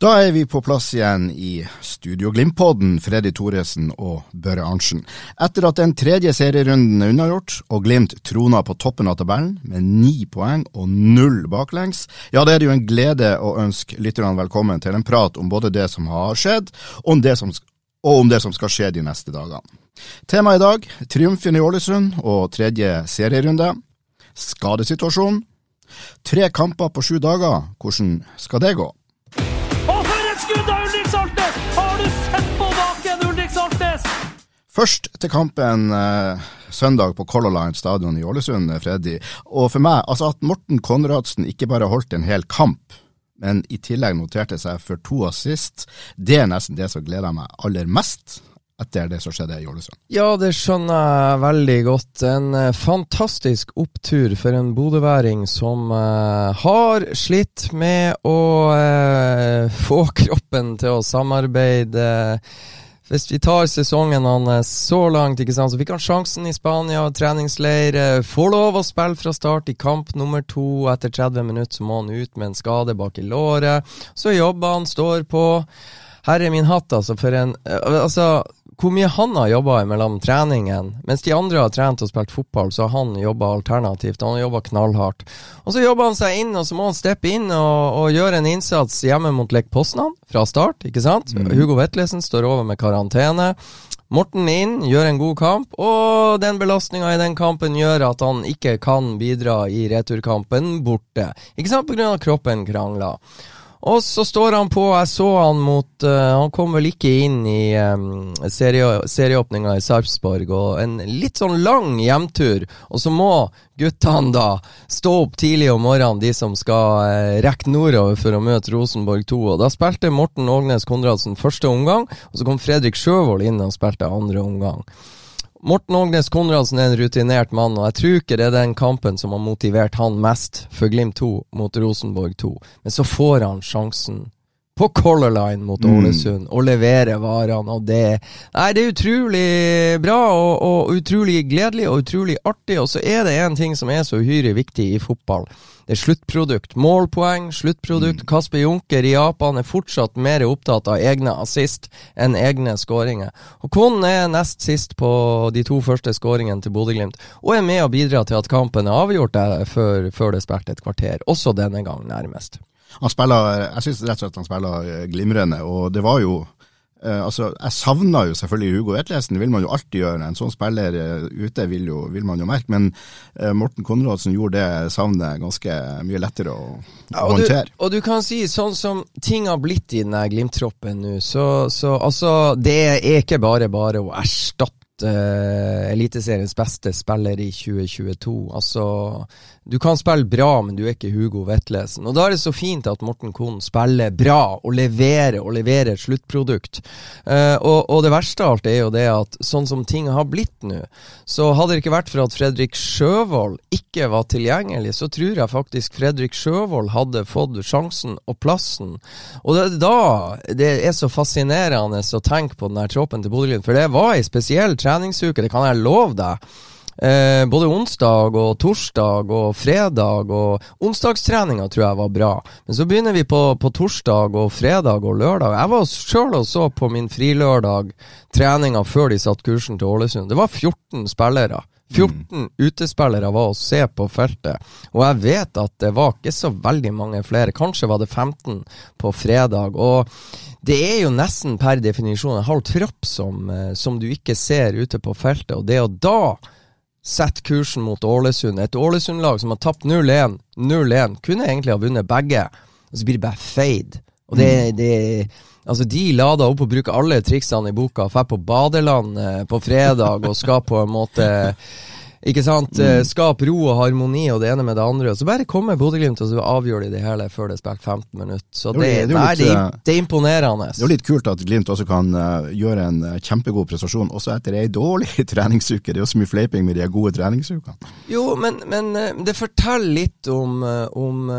Da er vi på plass igjen i Studio Glimt-podden, Freddy Thoresen og Børre Arntzen. Etter at den tredje serierunden er unnagjort, og Glimt troner på toppen av tabellen med ni poeng og null baklengs, ja, det er det jo en glede å ønske lytterne velkommen til en prat om både det som har skjedd, og om det som, om det som skal skje de neste dagene. Temaet i dag, triumfen i Ålesund og tredje serierunde. Skadesituasjonen. Tre kamper på sju dager, hvordan skal det gå? Først til kampen eh, søndag på Color Line stadion i Ålesund, Freddy. Og for meg, altså at Morten Konradsen ikke bare holdt en hel kamp, men i tillegg noterte seg for to assist, det er nesten det som gleder meg aller mest etter det som skjedde i Ålesund. Ja, det skjønner jeg veldig godt. En eh, fantastisk opptur for en bodøværing som eh, har slitt med å eh, få kroppen til å samarbeide. Hvis vi tar sesongen hans så langt, ikke sant, så fikk han sjansen i Spania, treningsleir. eh, Får lov å spille fra start i kamp nummer to. Etter 30 minutter så må han ut med en skade bak i låret. Så jobber han, står på. Herre min hatt, altså, for en eh, Altså, hvor mye han har jobba mellom treningen. Mens de andre har trent og spilt fotball, så har han jobba alternativt. Han har jobba knallhardt. Og så jobber han seg inn, og så må han steppe inn og, og gjøre en innsats hjemme mot Lech Poznan fra start, ikke sant? Hugo Vetlesen står over med karantene. Morten inn, gjør en god kamp, og den belastninga i den kampen gjør at han ikke kan bidra i returkampen borte. Ikke sant? På grunn av kroppen krangler. Og så står han på, jeg så han mot uh, Han kom vel ikke inn i um, serie, serieåpninga i Sarpsborg, og en litt sånn lang hjemtur. Og så må guttene da stå opp tidlig om morgenen, de som skal uh, rekke nordover for å møte Rosenborg 2. Og da spilte Morten Ågnes Konradsen første omgang, og så kom Fredrik Sjøvold inn og spilte andre omgang. Morten Ågnes Konradsen er en rutinert mann, og jeg tror ikke det er den kampen som har motivert han mest for Glimt 2 mot Rosenborg 2. Men så får han sjansen på Color Line mot Ålesund og leverer varene, og det Nei, det er utrolig bra og, og utrolig gledelig og utrolig artig, og så er det en ting som er så uhyre viktig i fotball. Det er sluttprodukt. Målpoeng, sluttprodukt. Kasper Junker i Japan er fortsatt mer opptatt av egne assist enn egne skåringer. Og Kwon er nest sist på de to første skåringene til Bodø-Glimt, og er med å bidra til at kampen er avgjort før, før det er et kvarter. Også denne gang, nærmest. Han spiller, jeg syns rett og slett han spiller glimrende, og det var jo altså, Jeg savna jo selvfølgelig Hugo Vetlesen, det vil man jo alltid gjøre. En sånn spiller eh, ute vil, jo, vil man jo merke, men eh, Morten Konradsen gjorde det savnet ganske mye lettere å, å og, du, håndtere. og du kan si, sånn som ting har blitt i den Glimt-troppen nå, så, så altså Det er ikke bare bare å erstatte uh, Eliteseriens beste spiller i 2022. Altså, du kan spille bra, men du er ikke Hugo Vetlesen. Og da er det så fint at Morten Kohn spiller bra og leverer, og leverer et sluttprodukt. Eh, og, og det verste av alt er jo det at sånn som ting har blitt nå, så hadde det ikke vært for at Fredrik Sjøvold ikke var tilgjengelig, så tror jeg faktisk Fredrik Sjøvold hadde fått sjansen og plassen. Og det er da det er så fascinerende å tenke på den her troppen til Bodø-Glimt, for det var ei spesiell treningsuke, det kan jeg love deg. Eh, både onsdag og torsdag og fredag og onsdagstreninga tror jeg var bra. Men så begynner vi på, på torsdag og fredag og lørdag. Jeg var sjøl og så på min frilørdag treninga før de satte kursen til Ålesund. Det var 14 spillere. 14 utespillere var å se på feltet, og jeg vet at det var ikke så veldig mange flere. Kanskje var det 15 på fredag. og det er jo nesten per definisjon en halv tropp som, eh, som du ikke ser ute på feltet, og det å da sette kursen mot Ålesund, et Ålesund-lag som har tapt 0-1, 0-1, kunne egentlig ha vunnet begge, og så blir det bare fade. Og det, det Altså, de lada opp og bruker alle triksene i boka. Drar på badeland eh, på fredag og skal på en måte ikke sant? Mm. Skap ro og harmoni og det ene med det andre. Og så bare kommer Bodø-Glimt og så avgjør de det hele før det er spilt 15 minutter. Så det, det, det, nei, litt, det, det, er imponerende. Det er jo litt kult at Glimt også kan uh, gjøre en kjempegod prestasjon også etter ei dårlig treningsuke. Det er jo så mye fleiping med de gode treningsukene. Jo, men, men det forteller litt om, om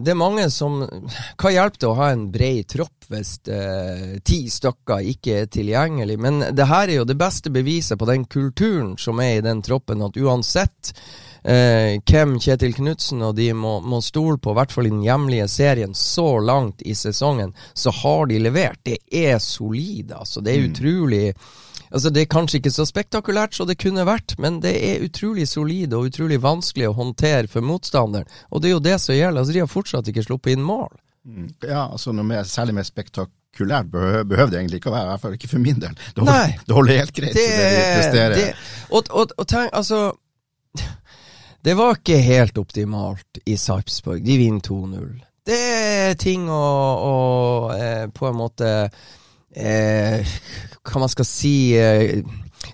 Det er mange som Hva hjelper det å ha en bred tropp hvis ti stykker ikke er tilgjengelig? Men det her er jo det beste beviset på den kulturen som er i den troppen. at uansett uansett eh, hvem Kjetil Knutsen og de må, må stole på, i hvert fall i den hjemlige serien, så langt i sesongen, så har de levert. Det er solid, altså. Det er mm. utrolig Altså Det er kanskje ikke så spektakulært som det kunne vært, men det er utrolig solid og utrolig vanskelig å håndtere for motstanderen. Og det er jo det som gjelder. Altså De har fortsatt ikke sluppet inn mål. Mm. Ja, altså noe mer, særlig mer spektakulært behøver det egentlig ikke å være. I hvert fall ikke for min del. Det holder, det holder helt greit. Det, det det. Det, og, og, og tenk, altså det var ikke helt optimalt i Sarpsborg. De vinner 2-0. Det er ting å, å eh, på en måte eh, Hva man skal si eh,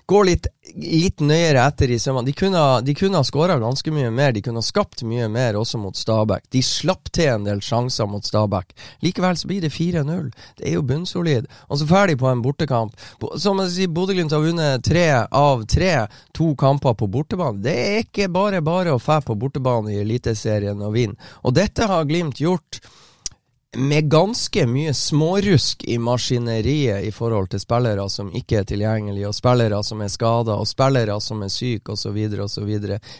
Gå litt litt nøyere etter i sømmene. De kunne, de ha skåra ganske mye mer, de kunne ha skapt mye mer også mot Stabæk. De slapp til en del sjanser mot Stabæk. Likevel så blir det 4-0. Det er jo bunnsolid. Og så ferdig på en bortekamp. Som jeg sier, Bodø-Glimt har vunnet tre av tre, to kamper på bortebane. Det er ikke bare bare å fære på bortebane i Eliteserien og vinne. Og dette har Glimt gjort med ganske mye smårusk i maskineriet i forhold til spillere som ikke er tilgjengelige, og spillere som er skada, og spillere som er syke, osv., osv.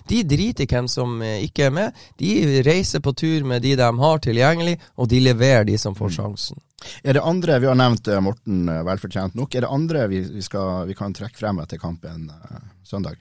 De driter i hvem som eh, ikke er med. De reiser på tur med de de har tilgjengelig, og de leverer de som får mm. sjansen. Er det andre, Vi har nevnt eh, Morten eh, velfortjent nok, er det andre vi, vi, skal, vi kan trekke frem etter kampen søndag?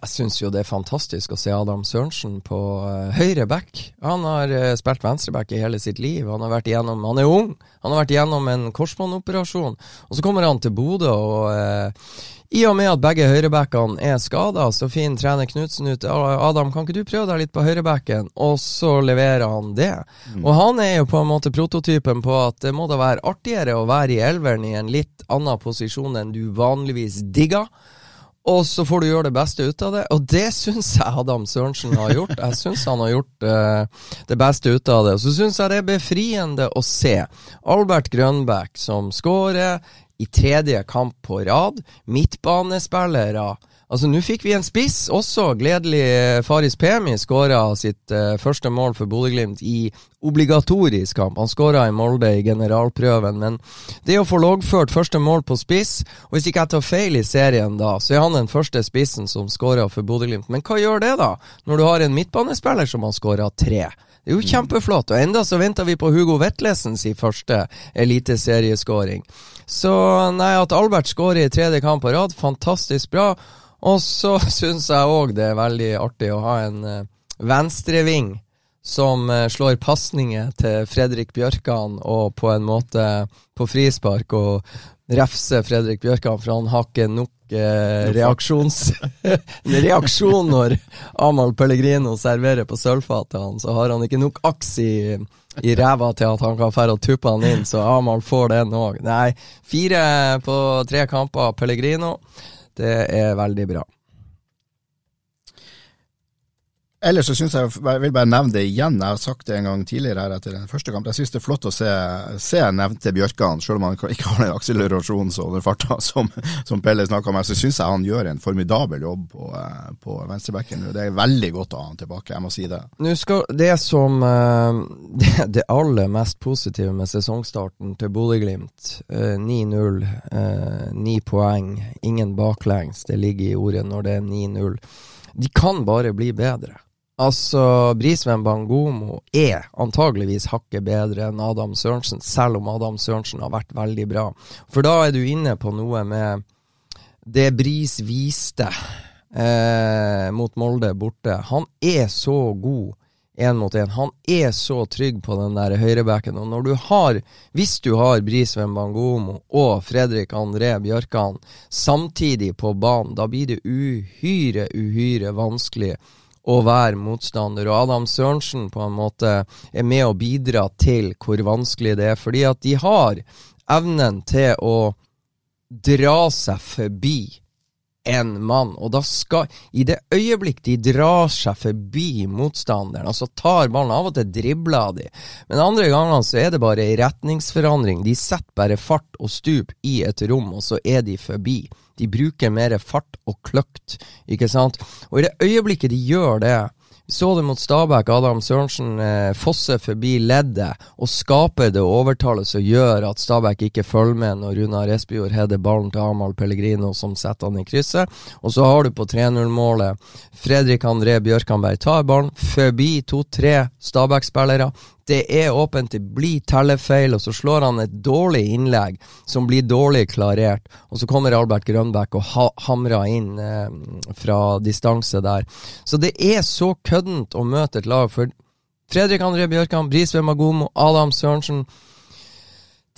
Jeg syns jo det er fantastisk å se Adam Sørensen på uh, høyre back. Han har uh, spilt venstreback i hele sitt liv. Han har vært igjennom, han er ung, han har vært igjennom en korsbåndoperasjon. Og så kommer han til Bodø, og uh, i og med at begge høyrebackene er skada, så finner trener Knutsen ut Adam, kan ikke du prøve deg litt på høyrebacken? Og så leverer han det. Mm. Og han er jo på en måte prototypen på at det må da være artigere å være i elveren i en litt annen posisjon enn du vanligvis digger. Og så får du gjøre det beste ut av det, og det syns jeg Adam Sørensen har gjort. Jeg syns han har gjort uh, det beste ut av det. Og så syns jeg det er befriende å se Albert Grønbæk som skårer i tredje kamp på rad. Midtbanespillere Altså, nå fikk vi en spiss også. Gledelig Faris Pemi skåra sitt uh, første mål for Bodø-Glimt i obligatorisk kamp. Han skåra i Molde i generalprøven, men det å få loggført første mål på spiss Og hvis ikke jeg tar feil i serien, da, så er han den første spissen som skåra for Bodø-Glimt. Men hva gjør det, da, når du har en midtbanespiller som har skåra tre? Det er jo kjempeflott. Og enda så venter vi på Hugo Vetlesens første eliteserieskåring. Så nei, at Albert skårer i tredje kamp på rad, fantastisk bra. Og så syns jeg òg det er veldig artig å ha en uh, venstreving som uh, slår pasninger til Fredrik Bjørkan, og på en måte på frispark og refse Fredrik Bjørkan, for han har ikke nok eh, reaksjons... reaksjon når Amahl Pellegrino serverer på sølvfat til han, så har han ikke nok aks i i ræva til at han kan fære og tuppe han inn, så Amahl får den òg. Nei, fire på tre kamper Pellegrino. Det er veldig bra. Ellers så syns jeg, jeg vil bare nevne det igjen, jeg har sagt det en gang tidligere her etter den første kamp. Jeg synes det er flott å se, se nevnte Bjørkan, selv om han ikke har den akselerasjonen og den farta som, som Pelle snakka om. Så synes jeg han gjør en formidabel jobb på, på venstrebekken. Det er veldig godt å ha han tilbake, jeg må si det. Nå skal Det som eh, det, det aller mest positive med sesongstarten til Bodø-Glimt, 9-0, eh, 9 eh, poeng, ingen baklengs, det ligger i ordet når det er 9-0. De kan bare bli bedre. Altså, Brisveen Bangomo er antageligvis hakket bedre enn Adam Sørensen, selv om Adam Sørensen har vært veldig bra. For da er du inne på noe med det Bris viste eh, mot Molde borte. Han er så god én mot én. Han er så trygg på den der høyrebacken. Og når du har, hvis du har Brisveen Bangomo og Fredrik André Bjørkan samtidig på banen, da blir det uhyre, uhyre vanskelig å være motstander. Og Adam Sørensen på en måte er med å bidra til hvor vanskelig det er, fordi at de har evnen til å dra seg forbi en mann. Og da skal I det øyeblikk de drar seg forbi motstanderen, altså tar ballen Av og til dribler de, men andre ganger så er det bare ei retningsforandring. De setter bare fart og stup i et rom, og så er de forbi. De bruker mer fart og kløkt, ikke sant? Og i det øyeblikket de gjør det, så det mot Stabæk. Adam Sørensen eh, fosser forbi leddet og skaper det overtallet som gjør at Stabæk ikke følger med når Runar Espejord header ballen til Amahl Pellegrino, som setter han i krysset. Og så har du på 3-0-målet Fredrik André Bjørkanberg tar ballen forbi to-tre Stabæk-spillere, det er åpent, det blir tellefeil, og så slår han et dårlig innlegg som blir dårlig klarert. Og så kommer Albert Grønbæk og ha hamrer inn eh, fra distanse der. Så det er så køddent å møte et lag. For Fredrik André Bjørkan, Brisveen Magomo, Adam Sørensen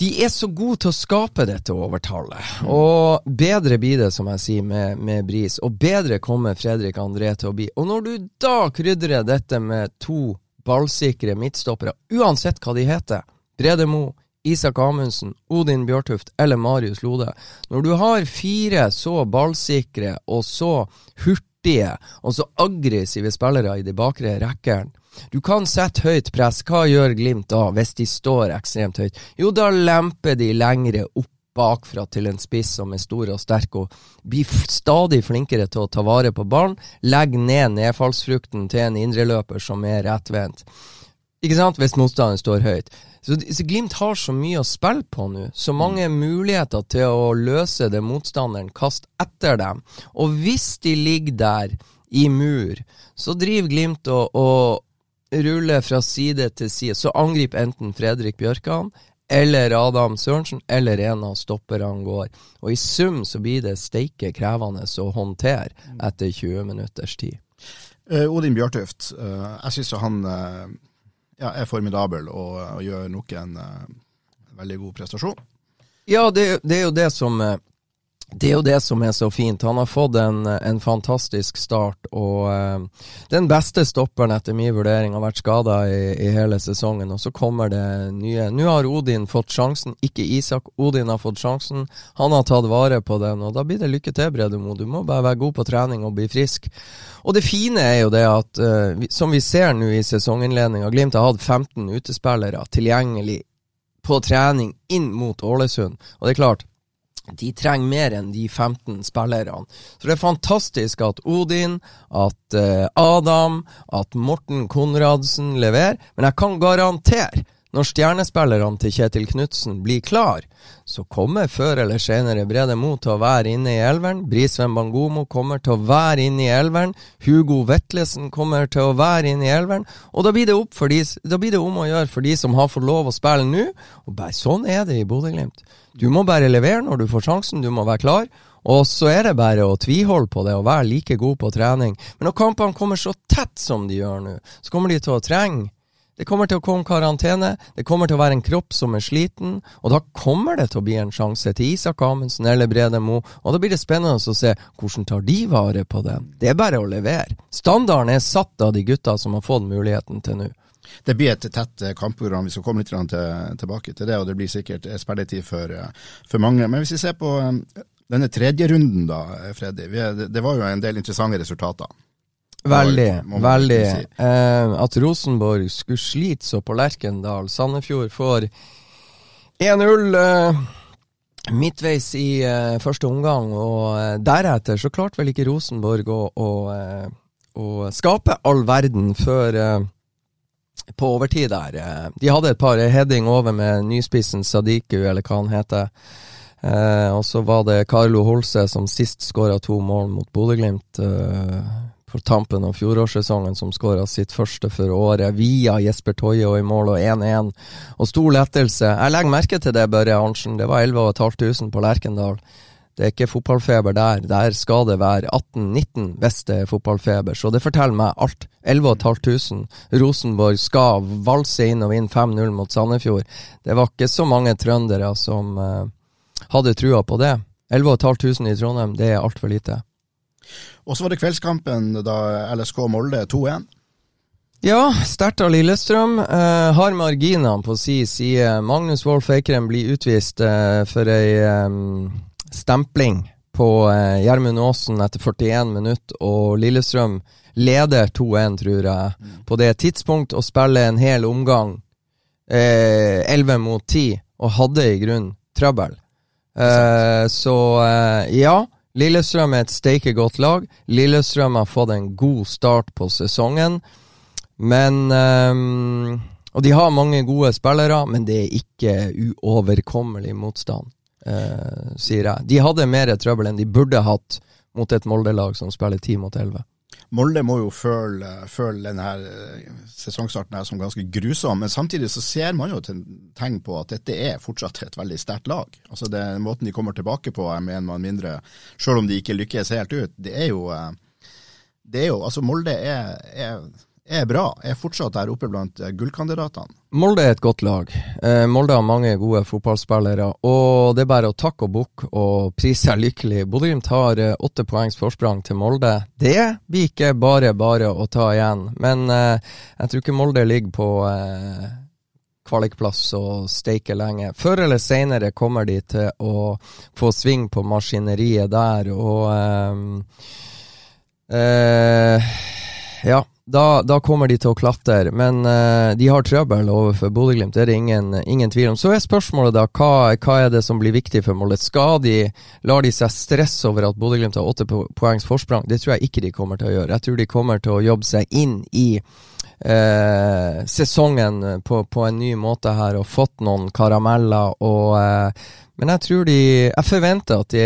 de er så gode til å skape dette overtallet. Og bedre blir det, som jeg sier, med, med Bris. Og bedre kommer Fredrik André til å bli. Og når du da krydrer dette med to ballsikre midtstoppere, uansett hva de heter. Brede Mo, Isak Amundsen, Odin Bjørtuft eller Marius Lode. Når du har fire så ballsikre og så hurtige og så aggressive spillere i de bakre rekkene, du kan sette høyt press. Hva gjør Glimt da, hvis de står ekstremt høyt? Jo, da lemper de lengre opp bakfra til en spiss som er stor og sterk, og blir stadig flinkere til å ta vare på ballen. Legg ned nedfallsfrukten til en indreløper som er rettvendt. Ikke sant, hvis motstanderen står høyt. Så, så, Glimt har så mye å spille på nå. Så mange muligheter til å løse det motstanderen kaster etter dem. Og hvis de ligger der i mur, så driver Glimt og, og ruller fra side til side. Så angriper enten Fredrik Bjørkan eller Adam Sørensen, eller en av stopperne går. Og i sum så blir det steike krevende å håndtere etter 20 minutters tid. Uh, Odin Bjørtuft, uh, jeg syns han uh, ja, er formidabel og, og gjør nok en veldig god prestasjon. Ja, det, det, er jo det som det er jo det som er så fint. Han har fått en, en fantastisk start. Og uh, den beste stopperen etter min vurdering har vært skada i, i, hele sesongen. Og så kommer det nye. Nå har Odin fått sjansen, ikke Isak. Odin har fått sjansen. Han har tatt vare på den, og da blir det lykke til, Bredemo. Du må bare være god på trening og bli frisk. Og det fine er jo det at, uh, som vi ser nå i sesonginnledninga, Glimt har hatt 15 utespillere tilgjengelig på trening inn mot Ålesund. Og det er klart, de trenger mer enn de 15 spillerne. Så det er fantastisk at Odin, at uh, Adam, at Morten Konradsen leverer. Men jeg kan garantere, når stjernespillerne til Kjetil Knutsen blir klar, så kommer før eller senere Brede Mo til å være inne i elveren. Brisveen Bangomo kommer til å være inne i elveren. Hugo Vetlesen kommer til å være inne i elveren. Og da blir de, da blir det om å gjøre for de som har fått lov å spille nå. Og bare sånn er det i Bodø-Glimt. Du må bare levere når du får sjansen, du må være klar. Og så er det bare å tviholde på det og være like god på trening. Men når kampene kommer så tett som de gjør nå, så kommer de til å trenge det kommer til å komme karantene, det kommer til å være en kropp som er sliten, og da kommer det til å bli en sjanse til Isak Amundsen eller Brede Mo, og da blir det spennende å se hvordan tar de vare på det. Det er bare å levere. Standarden er satt av de gutta som har fått muligheten til nå. Det blir et tett eh, kampprogram, vi skal komme litt til, tilbake til det, og det blir sikkert eh, spilletid for, eh, for mange. Men hvis vi ser på denne tredje runden da, Freddy. Det var jo en del interessante resultater. Veldig, veldig. Si. Eh, at Rosenborg skulle slite så på Lerkendal. Sandefjord får 1-0 eh, midtveis i eh, første omgang, og eh, deretter så klarte vel ikke Rosenborg å, å, eh, å skape all verden før eh, på overtid der. De hadde et par heading over med nyspissen Sadiku, eller hva han heter. Eh, og så var det Carlo Holse som sist skåra to mål mot Bodø-Glimt. Eh, på tampen av fjorårssesongen, som skåra sitt første for året, via Jesper Toje og i mål og 1-1. Og stor lettelse. Jeg legger merke til det, Børre Arntzen. Det var 11 500 på Lerkendal. Det er ikke fotballfeber der. Der skal det være 18-19 hvis det er fotballfeber. Så det forteller meg alt. 11.500. Rosenborg skal valse inn og vinne 5-0 mot Sandefjord. Det var ikke så mange trøndere som uh, hadde trua på det. 11.500 i Trondheim, det er altfor lite. Og så var det kveldskampen da LSK Molde 2-1. Ja, sterkt av Lillestrøm. Eh, har marginene på si side. Magnus Wolff Eikrem blir utvist eh, for ei eh, stempling på eh, Gjermund Aasen etter 41 minutter, og Lillestrøm leder 2-1, tror jeg, mm. på det tidspunkt, og spiller en hel omgang, 11 eh, mot 10, og hadde i grunn trøbbel. Eh, så ja. Lillestrøm er et steike godt lag. Lillestrøm har fått en god start på sesongen. Men um, Og de har mange gode spillere, men det er ikke uoverkommelig motstand, uh, sier jeg. De hadde mer trøbbel enn de burde hatt mot et Molde-lag som spiller 10 mot 11. Molde må jo føle, føle denne eh, sesongstarten her som ganske grusom, men samtidig så ser man jo tegn på at dette er fortsatt et veldig sterkt lag. Altså det, Måten de kommer tilbake på, er med en mann mindre, selv om de ikke lykkes helt ut. Det er jo, eh, det er jo altså Molde er, er er bra, er fortsatt der oppe blant eh, gullkandidatene. Molde er et godt lag. Eh, Molde har mange gode fotballspillere, og det er bare å takke og bukke og prise seg lykkelig. Bodø-Glimt har eh, åtte poengs forsprang til Molde. Det blir ikke bare bare å ta igjen, men jeg tror ikke Molde ligger på eh, kvalikplass og steiker lenge. Før eller senere kommer de til å få sving på maskineriet der, og eh, ja, da, da, kommer de til å klatre. Men uh, de har trøbbel overfor Bodø-Glimt, det er det ingen, ingen, tvil om. Så er spørsmålet da, hva, hva, er det som blir viktig for Molde? Skal de, Lar de seg stresse over at Bodø-Glimt har åtte poengs forsprang? Det tror jeg ikke de kommer til å gjøre. Jeg tror de kommer til å jobbe seg inn i uh, sesongen på, på, en ny måte her og fått noen karameller og uh, men jeg tror de Jeg forventer at de,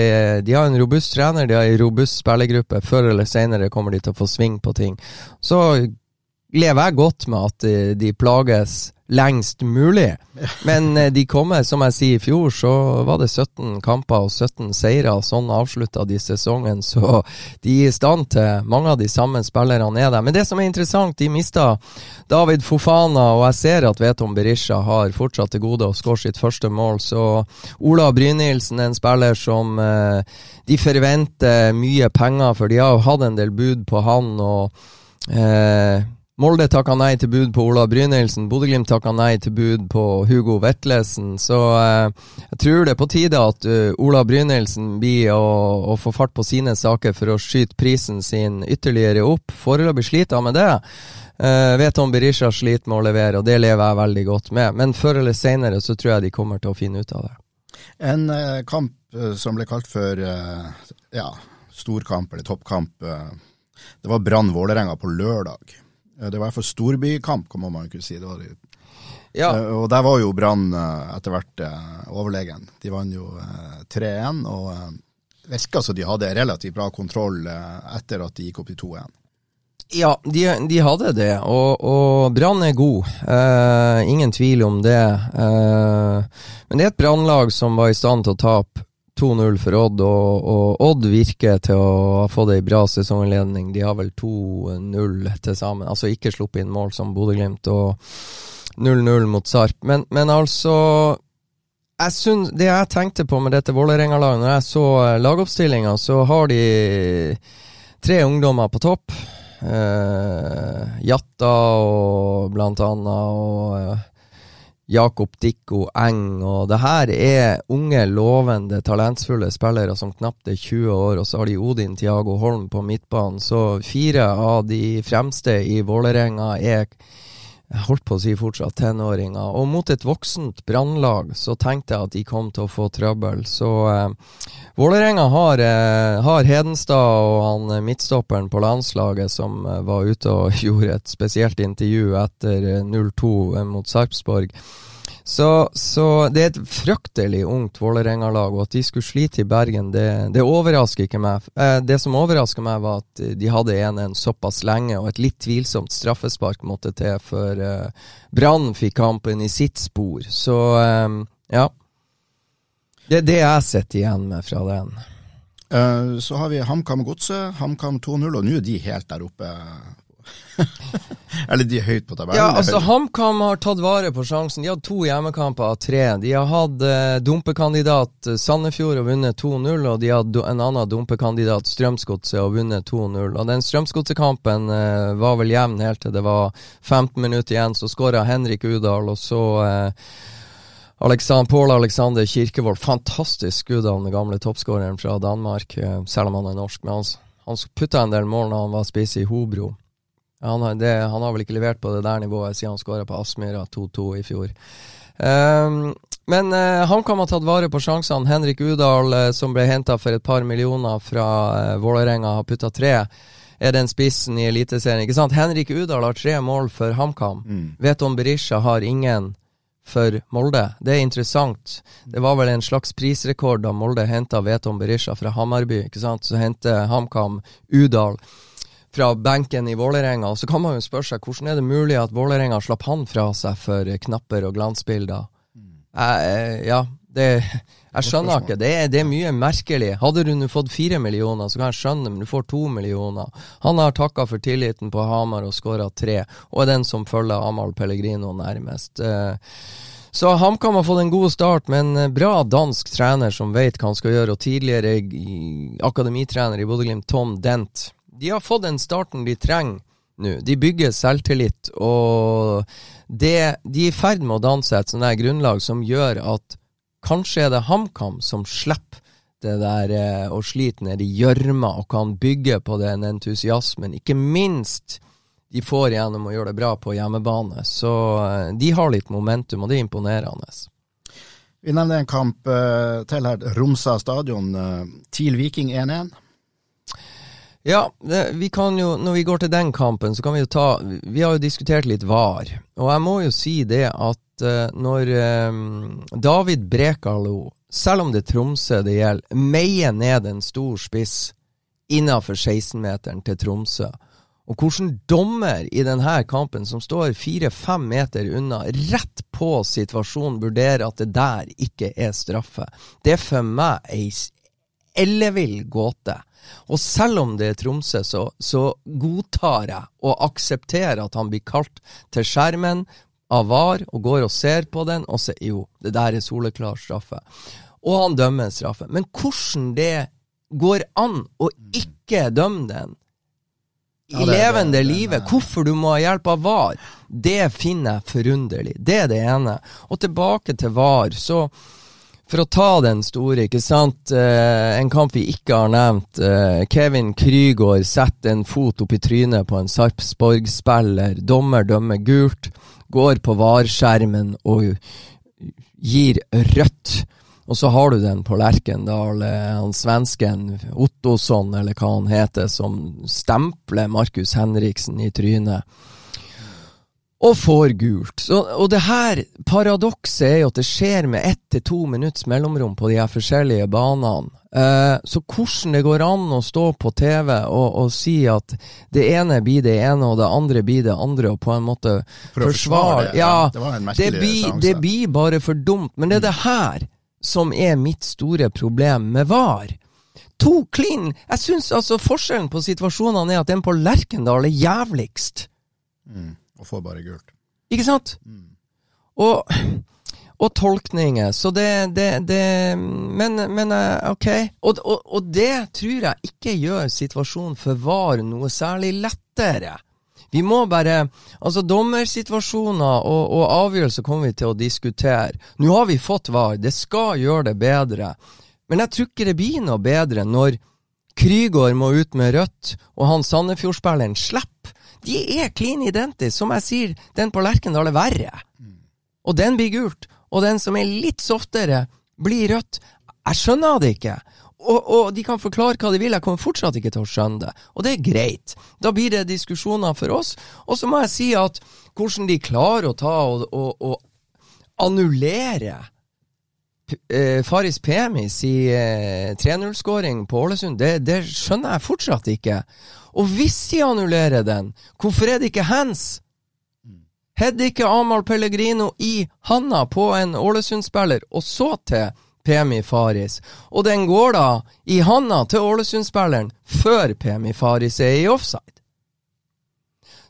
de har en robust trener, de har en robust spillergruppe. Før eller senere kommer de til å få sving på ting. Så lever jeg godt med at de, plages lengst mulig. Men eh, de kommer, som jeg sier, i fjor så var det 17 kamper og 17 seire. Sånn avslutta de sesongen, så de er i stand til Mange av de samme spillerne er der. Men det som er interessant, de mista David Fofana, og jeg ser at Veton Berisha har fortsatt til gode å skåre sitt første mål. Så Ola Brynildsen en spiller som eh, de forventer mye penger for. De har jo hatt en del bud på han. og eh, Molde takka nei til bud på Ola Brynildsen. Bodø-Glimt takka nei til bud på Hugo Vetlesen. Så eh, jeg tror det er på tide at uh, Ola Brynildsen blir å, å, få fart på sine saker for å skyte prisen sin ytterligere opp. Foreløpig sliter han med det. Uh, vet om Berisha sliter med å levere, og det lever jeg veldig godt med. Men før eller senere så tror jeg de kommer til å finne ut av det. En uh, kamp uh, som ble kalt for ja, storkamp eller toppkamp. Det var Brann Vålerenga på lørdag. Det var i hvert fall storbykamp, kan man kunne si. Det var det. Ja. Uh, og der var jo Brann uh, etter hvert uh, overlegen. De vant jo 3-1, og virka som de hadde relativt bra kontroll etter at de gikk opp til 2-1. Ja, de, de, hadde det, og, og Brann er god. ingen tvil om det. men det er et Brannlag som var i stand til å tape 2-0 for Odd, og, og, Odd virker til å ha fått ei bra sesongledning. De har vel 2-0 til sammen, altså ikke sluppet inn mål som Bodø-Glimt, og 0-0 mot Sarp. Men, men altså jeg synes, Det jeg tenkte på med dette Vålerenga-laget, når jeg så eh, lagoppstillinga, så har de tre ungdommer på topp. Uh, Jatta og blant annet, og uh, Jakob Dikko Eng. Og det her er unge, lovende, talentfulle spillere som knapt er 20 år. Og så har de Odin Tiago Holm på midtbanen. Så fire av de fremste i Vålerenga er holdt på å si fortsatt tenåringer. Og mot et voksent brannlag så tenkte jeg at de kom til å få trøbbel. Så eh, Vålerenga har, eh, har, Hedenstad og han midtstopperen på landslaget som eh, var ute og gjorde et spesielt intervju etter 0-2 eh, mot Sarpsborg. Så, så, det er et fryktelig ungt Vålerenga-lag, og at de skulle slite i Bergen, det, det overrasker ikke meg. Det som overrasker meg, var at de hadde 1-1 såpass lenge, og et litt tvilsomt straffespark måtte til før Brann fikk kampen i sitt spor. Så ja. Det er det jeg sitter igjen med fra den. Uh, så har vi HamKam Godset. HamKam 2-0, og nå er de helt der oppe. Eller de er høyt på tabellen. Ja, altså HamKam har tatt vare på sjansen. De har to hjemmekamper av tre. De har hatt uh, dumpekandidat eh, Sandefjord og vunnet 2-0, og de har en annen dumpekandidat Strømsgodset og vunnet 2-0. Og Den Strømsgodsekampen uh, var vel jevn helt til det var 15 minutter igjen. Så skåra Henrik Udal, og så eh, Alexander, Pål Alexander Kirkevold. Fantastisk skudd av den gamle toppskåreren fra Danmark, eh, selv om han er norsk. Men han, han putta en del mål når han var spiss i Hobro. Han har, det, han har, vel ikke levert på det der nivået siden han skåra på Aspmyra 2-2 i fjor. Um, men uh, HamKam har tatt vare på sjansene. Henrik Udal, uh, som ble henta for et par millioner fra uh, Vålerenga, har putta tre. Er den spissen i Eliteserien? Ikke sant? Henrik Udal har tre mål for HamKam. Mm. Veton Berisha har ingen for Molde. Det er interessant. Det var vel en slags prisrekord da Molde henta Veton Berisha fra Hamarby. ikke sant? Så henter HamKam Udal fra benken i Vålerenga. Så kan man jo spørre seg hvordan er det mulig at Vålerenga slapp han fra seg for knapper og glansbilder? Mm. Eh, ja, det Jeg skjønner ikke. Det er, det er mye merkelig. Hadde du fått fire millioner, så kan jeg skjønne, men du får to millioner. Han har takka for tilliten på Hamar og skåra tre, og er den som følger Amahl Pellegrino nærmest. Eh, så HamKam har fått en god start med en bra dansk trener som vet hva han skal gjøre, og tidligere akademitrener i Bodø-Glimt, Tom Dent de har fått den starten de trenger nå. De bygger selvtillit, og det, de er i ferd med å danse et sånt grunnlag som gjør at kanskje er det HamKam som slipper det der eh, å slite ned i gjørma og kan bygge på den entusiasmen. Ikke minst de får gjennom å gjøre det bra på hjemmebane. Så eh, de har litt momentum, og det er imponerende. Vi nevner en kamp uh, til her. Romsa stadion. Uh, TIL Viking 1-1. Ja, det, vi kan jo, når vi går til den kampen, så kan vi jo ta Vi har jo diskutert litt VAR, og jeg må jo si det at uh, når um, David Brekalo, selv om det er Tromsø det gjelder, meier ned en stor spiss innafor 16-meteren til Tromsø, og hvordan dommer i denne kampen, som står fire-fem meter unna, rett på situasjonen, vurderer at det der ikke er straffe, det er for meg ei ellevill gåte. Og selv om det er Tromsø, så, så godtar jeg og aksepterer at han blir kalt til skjermen av VAR og går og ser på den og sier jo, det der er soleklar straffe. Og han dømmer straffe. Men hvordan det går an å ikke dømme den i ja, levende livet hvorfor du må ha hjelp av VAR, det finner jeg forunderlig. Det er det ene. Og tilbake til VAR, så for å ta den store, ikke sant. Eh, en kamp vi ikke har nevnt. Eh, Kevin Krygård setter en fot opp i trynet på en Sarpsborg-spiller. Dommer dømmer gult. Går på VAR-skjermen og gir rødt. Og så har du den på Lerkendal, han svensken Ottosson, eller hva han heter, som stempler Markus Henriksen i trynet og får gult. Så, og det her paradokset er jo at det skjer med ett til to minutts mellomrom på de her forskjellige banene. Eh, så hvordan det går an å stå på TV og, og, si at det ene blir det ene og det andre blir det andre, og på en måte for forsvare det. Ja, det, var en det, blir, det blir bare for dumt. Men det er det her som er mitt store problem med VAR. To klin! Jeg syns altså forskjellen på situasjonene er at den på Lerkendal er jævligst. Mm. Og får bare gult. Ikke sant? Mm. Og, og, tolkninger. Så det, det, det Men, men eh, ok. Og, og, og, det tror jeg ikke gjør situasjonen for VAR noe særlig lettere. Vi må bare Altså, dommersituasjoner og, og avgjørelser kommer vi til å diskutere. Nå har vi fått VAR. Det skal gjøre det bedre. Men jeg tror ikke det blir noe bedre når Krygård må ut med rødt, og han Sandefjord-spilleren slipper de er klin identiske. Som jeg sier, den på Lerkendal er verre. Og den blir gult. Og den som er litt softere, blir rødt. Jeg skjønner det ikke. Og, og, de kan forklare hva de vil, jeg kommer fortsatt ikke til å skjønne det. Og det er greit. Da blir det diskusjoner for oss. Og så må jeg si at hvordan de klarer å ta og, og, og annullere eh, Faris Pemis i eh, 3-0-skåring på Ålesund, det, det skjønner jeg fortsatt ikke. Og hvis de annullerer den, hvorfor er det ikke hands? Hadde ikke Amahl Pellegrino i handa på en Ålesund-spiller, og så til Pemi Faris. Og den går da i handa til Ålesund-spilleren før Pemi Faris er i offside.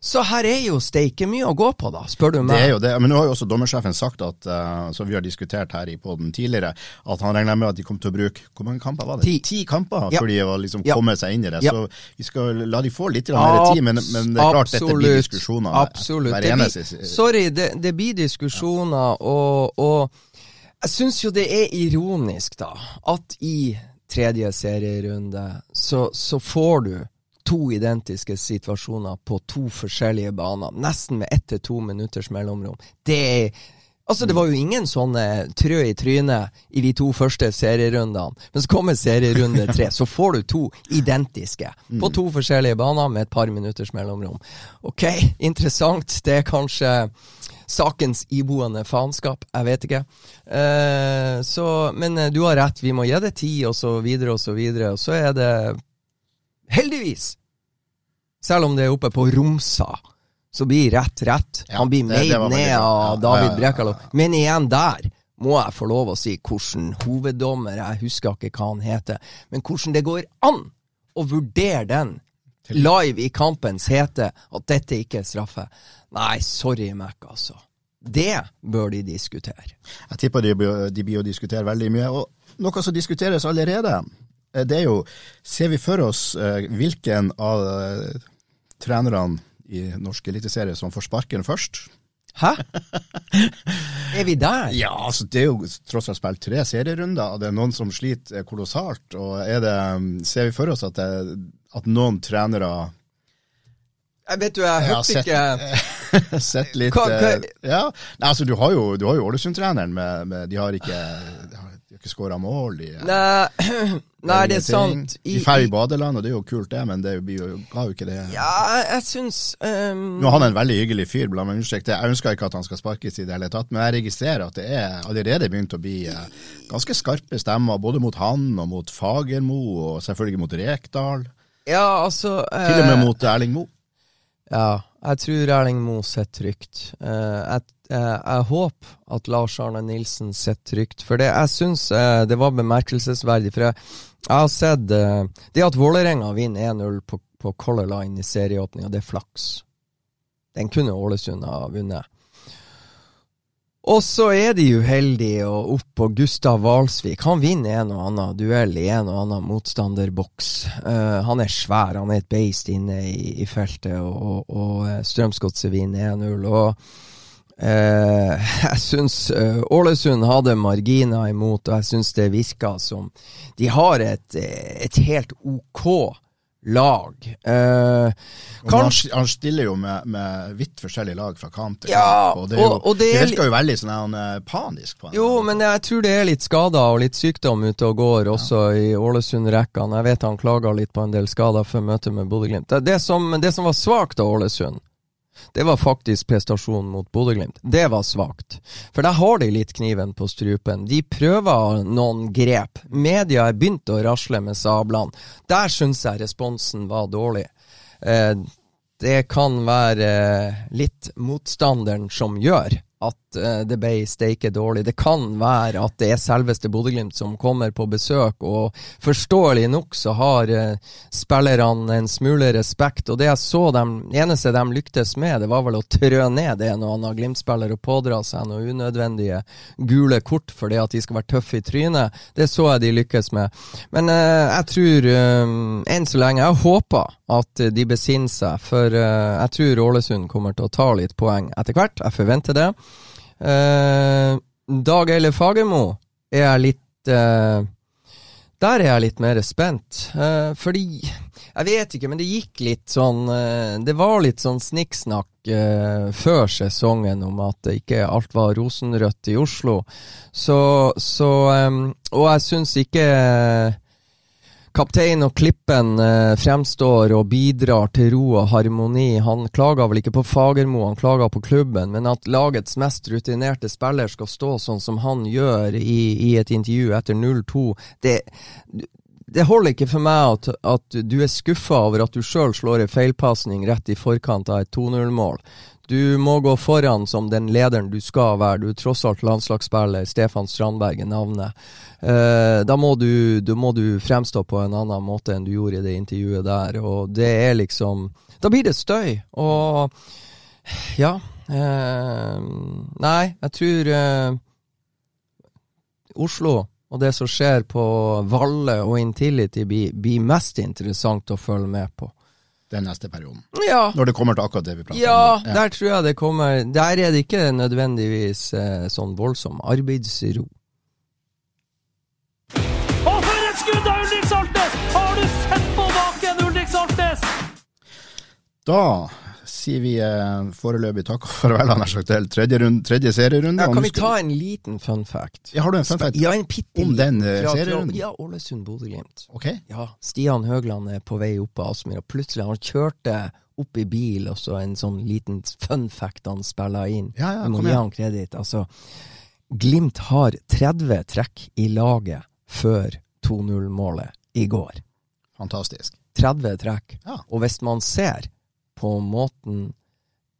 Så her er jo steike mye å gå på, da, spør du meg. Det er jo det, men nå har jo også dommersjefen sagt, at, uh, som vi har diskutert her i poden tidligere, at han regner med at de kommer til å bruke Hvor mange kamper var det? Ti. Ti kamper Ja. før de har liksom Ja. kommet seg inn i det. Ja. Så vi skal la de få litt mer tid, men, men det er klart dette blir diskusjoner Absolutt. hver Det blir, sorry, det, det blir diskusjoner, og, og jeg syns jo det er ironisk, da, at i tredje serierunde så, så får du to identiske situasjoner på to forskjellige baner, nesten med ett til to minutters mellomrom. Det er Altså, det var jo ingen sånne trø i trynet i de to første serierundene. Men så kommer serierunde tre, så får du to identiske på to forskjellige baner med et par minutters mellomrom. Ok, interessant. Det er kanskje sakens iboende faenskap. Jeg vet ikke. Eh, så, men eh, du har rett, vi må gi det tid, og så videre og så videre. Og så er det heldigvis, selv om det er oppe på Romsa, så blir rett rett. Ja, Han blir meid ned av David. Brekalo. Men igjen der må jeg få lov å si hvordan hoveddommer, jeg husker ikke hva han heter, men hvordan det går an å vurdere den live i kampens hete at dette ikke er straffe. Nei, sorry, Mac, altså. Det bør de diskutere. Jeg tipper de, de blir å diskutere veldig mye. Og noe som diskuteres allerede, det er jo Ser vi for oss eh, hvilken av eh, trenerne i norsk eliteserie som får sparken først? Hæ? er vi der? Ja, altså det er jo tross alt spilt tre serierunder, og det er noen som sliter kolossalt. Og det, ser vi for oss at, det, at noen trenere Jeg vet du, jeg hørte sett- ikke Sett litt Hva- hva- eh, Ja, altså du har jo, jo Ålesund-treneren med, med De har ikke, har, ikke skåra mål. De, Nei, nei, det er sant. De drar i badeland, og det er jo kult, det, men det blir jo, ga jo ikke det. Ja, jeg, syns um... Nå er han en veldig hyggelig fyr, la meg understreke det. Jeg ønsker ikke at han skal sparkes i det hele tatt, men jeg registrerer at det er allerede begynt å bli eh, ganske skarpe stemmer, både mot han og mot Fagermo, og selvfølgelig mot Rekdal. Ja, altså Til og med eh, mot Erling Moe. Ja, jeg tror Erling Moe sitter trygt. Uh, jeg, eh, jeg håper at Lars Arne Nilsen sitter trygt, for det, jeg syns eh, det var bemerkelsesverdig. For jeg, jeg har sett eh, Det at Vålerenga vinner 1-0 på, på Color Line i serieåpninga, det er flaks. Den kunne Ålesund ha vunnet. Og så er de uheldige og opp på Gustav Valsvik. Han vinner en og annen duell i en og annen motstanderboks. Uh, han er svær, han er et beist inne i, i feltet, og, og, og eh, Strømsgodset vinner 1-0. Og eh, jeg syns eh, Ålesund hadde marginer imot, og jeg syns det virka som de har et, et helt ok lag. Eh, kanskje han stiller jo med, med vidt forskjellige lag fra kamp til Ja, kamp, og det, jo, og- og det det virker jo veldig sånn han er panisk på. Jo, men jeg tror det er litt skader og litt sykdom ute og går også i Ålesund-rekkene. Jeg vet han klaga litt på en del skader før møtet med Bodø-Glimt. Det, det som var svakt av Ålesund, det var faktisk prestasjonen mot Bodø-Glimt. Det var svakt. For der har de litt kniven på strupen. De prøver noen grep. Media er begynt å rasle med sablene. Der syns jeg responsen var dårlig. Eh, det kan være eh, litt motstanderen som gjør at eh, det ble steike dårlig. Det kan være at det er selveste Bodø-Glimt som kommer på besøk, og forståelig nok så har eh, spillerne en smule respekt. Og det jeg så dem, eneste de lyktes med, det var vel å trø ned en og annen Glimt-spiller og pådra seg noen unødvendige gule kort fordi at de skal være tøffe i trynet. Det så jeg de lykkes med. Men eh, jeg tror eh, enn så lenge Jeg håper at de besinner seg, for eh, jeg tror Ålesund kommer til å ta litt poeng etter hvert. Jeg forventer det. Eh, Dag Eile Fagermo er jeg litt uh, Der er jeg litt mer spent. Uh, fordi Jeg vet ikke, men det gikk litt sånn Det var litt sånn snikksnakk før sesongen om at ikke alt var rosenrødt i Oslo. Så, så um, Og jeg syns ikke Kaptein og Klippen eh, fremstår og bidrar til ro og harmoni. Han klager vel ikke på Fagermo, han klager på klubben, men at lagets mest rutinerte spiller skal stå sånn som han gjør i, i et intervju etter 0-2, det, det holder ikke for meg at, at du er skuffa over at du sjøl slår en feilpasning rett i forkant av et 2-0-mål. Du må gå foran som den lederen du skal være. Du er tross alt landslagsspiller. Stefan Strandberg er navnet. Eh, da, må du, da må du fremstå på en annen måte enn du gjorde i det intervjuet der. Og det er liksom Da blir det støy. Og ja. Eh, nei, jeg tror eh, Oslo og det som skjer på Valle og Intility, blir, blir mest interessant å følge med på. Den neste perioden. Ja. Når det kommer til akkurat det vi prater Ja, om. der tror jeg det kommer Der er det ikke nødvendigvis eh, sånn voldsom arbeidsro. Og for et skudd av Ulrik Saltnes! Har du sett på baken, Ulrik Saltnes? Da sier vi eh, foreløpig takk og farvel sagt til tredje, rund, tredje serierunde. Ja, kan vi ta en liten fun fact? Ja, har du en fun fact? Ja, en bitte Om den, eh, serierunden? Ja, Ålesund-Bodø-Glimt. Okay. Ja, Stian Høgland er på vei opp av Aspmyr, og plutselig han kjørte opp i bil, og så en sånn liten fun fact han spiller inn. Ja, ja, kom igjen. han kreditt. Altså, Glimt har 30 trekk i laget før 2-0-målet i går. Fantastisk. 30 trekk. Ja. Og hvis man ser på måten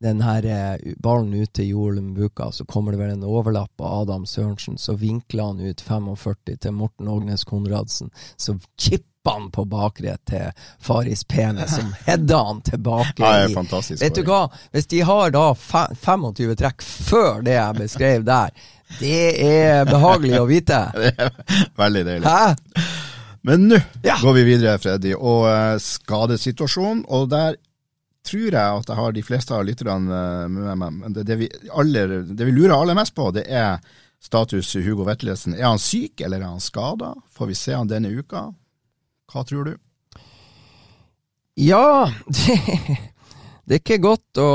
den her eh, ballen ut til Joel Mbuka, så kommer det vel en overlapp av Adam Sørensen, så vinkler han ut 45 til Morten Ågnes Konradsen, så chipper han på bakre til Faris Pene, som header han tilbake. Ja, det er Vet du hva, hvis de har da 25 trekk før det jeg beskrev der, det er behagelig å vite. Det veldig deilig. Hæ? Men nå Ja. går vi videre, Freddy, og eh, skadesituasjonen. Og der tror jeg at jeg har de fleste av lytterne eh, med meg. Men det, det, vi aller, det vi lurer aller mest på, det er status Hugo Vetlesen. Er han syk, eller er han skada? Får vi se han denne uka? Hva tror du? Ja, det, det er ikke godt å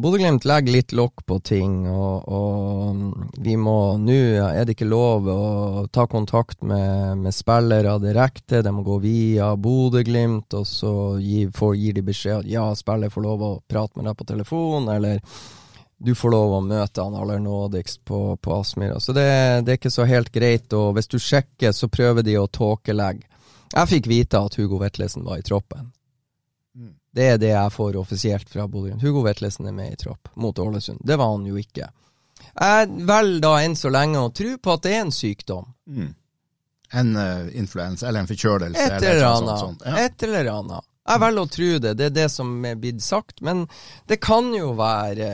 Bodø-Glimt legger litt lokk på ting, og, og vi må Nå er det ikke lov å ta kontakt med, med spillere direkte, de må gå via Bodø-Glimt, og så gi, får, gir de beskjed at ja, spiller får lov å prate med deg på telefon, eller du får lov å møte han aller nådigst på, på Aspmyra. Så det, det er ikke så helt greit, og hvis du sjekker, så prøver de å tåkelegge. Jeg fikk vite at Hugo Vetlesen var i troppen. Det er det jeg får offisielt fra Bodø. Hugo Vetlesen er med i tropp mot Ålesund. Det var han jo ikke. Jeg velger da enn så lenge å tro på at det er en sykdom. En uh, influensa eller en forkjølelse? Et eller noe annet. sånt, sånt. Ja. Et eller annet. Jeg velger å tro det. Det er det som er blitt sagt. Men det kan jo være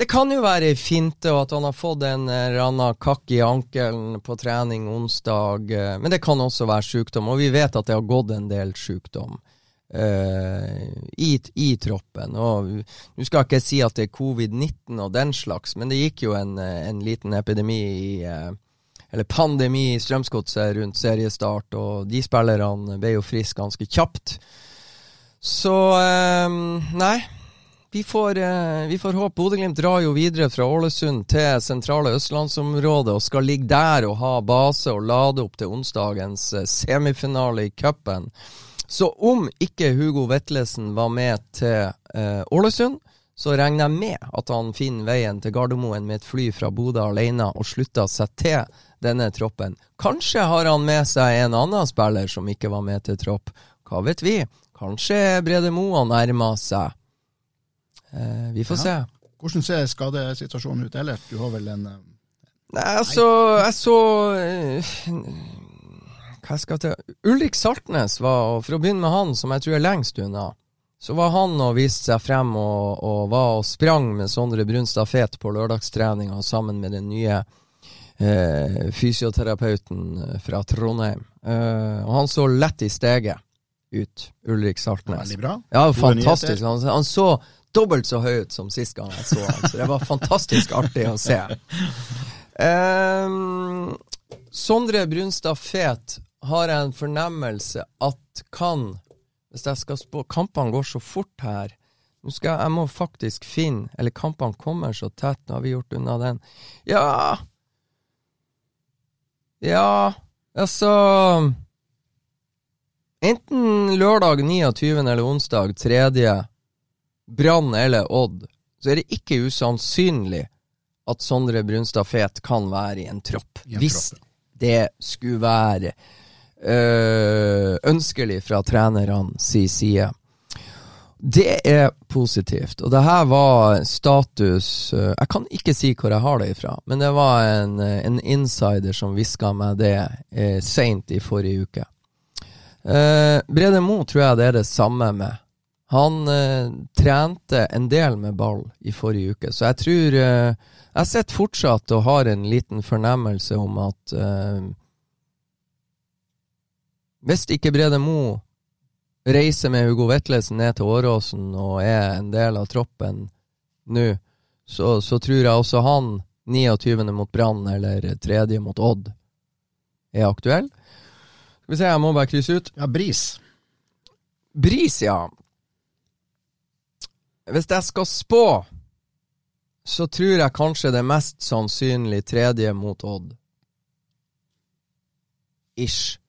Det kan jo være ei finte, og at han har fått en eller annen kakk i ankelen på trening onsdag. Men det kan også være sykdom, og vi vet at det har gått en del sykdom. Eh, i, I troppen. Og Nå skal jeg ikke si at det er covid-19 og den slags, men det gikk jo en, eh, en liten epidemi i uh, eller pandemi i Strømsgodset rundt seriestart, og de spillerne ble jo friske ganske kjapt. Så eh, nei. Vi får, vi får håpe. Bodø-Glimt drar jo videre fra Ålesund til sentrale østlandsområdet og skal ligge der og ha base og lade opp til onsdagens semifinale i cupen. Så om ikke Hugo Vetlesen var med til eh, Ålesund, så regner jeg med at han finner veien til Gardermoen med et fly fra Bodø alene og slutter seg til denne troppen. Kanskje har han med seg en annen spiller som ikke var med til tropp. Hva vet vi? Kanskje Brede Moa nærmer seg. Eh, vi får Ja. se. Hvordan ser skadesituasjonen ut ellers? Du har vel en eh, Nei, altså, jeg så eh, Hva skal til Ulrik Saltnes var, og for å begynne med han, som jeg tror er lengst unna, så var han og viste seg frem og, og var og sprang med Sondre Brunstad Fet på lørdagstreninga sammen med den nye eh, fysioterapeuten fra Trondheim. Eh, og han så lett i steget ut, Ulrik Saltnes. veldig bra. Ja, fantastisk. Han, han så dobbelt så høy ut som sist gang jeg så han, så det var fantastisk artig å se. Eh, Sondre Brunstad Fet har jeg en fornemmelse at kan Hvis jeg skal spå Kampene går så fort her. Nå skal jeg, jeg må faktisk finne Eller kampene kommer så tett, nå har vi gjort unna den. Ja Ja, altså Enten lørdag 29. eller onsdag 3. Brann eller Odd, så er det ikke usannsynlig at Sondre Brunstad Fet kan være i en tropp. I en Hvis det skulle være ønskelig fra trenerne si side. Det er positivt. Og det her var status eh, Jeg kan ikke si hvor jeg har det ifra, men det var en, eh, en insider som hviska meg det eh, seint i forrige uke. Eh, Brede Mo tror jeg det er det samme med. Han eh, trente en del med ball i forrige uke, så jeg tror eh, Jeg sitter fortsatt og har en liten fornemmelse om at eh, hvis ikke Brede Mo reiser med Hugo Vetlesen ned til Åråsen og er en del av troppen nå, så, så, tror jeg også han, 29. mot Brann eller 3. mot Odd, er aktuell. Skal vi se, jeg må bare krysse ut. Ja, Bris. Bris, ja. Hvis jeg skal spå, så tror jeg kanskje det er mest sannsynlig tredje mot Odd. Ish.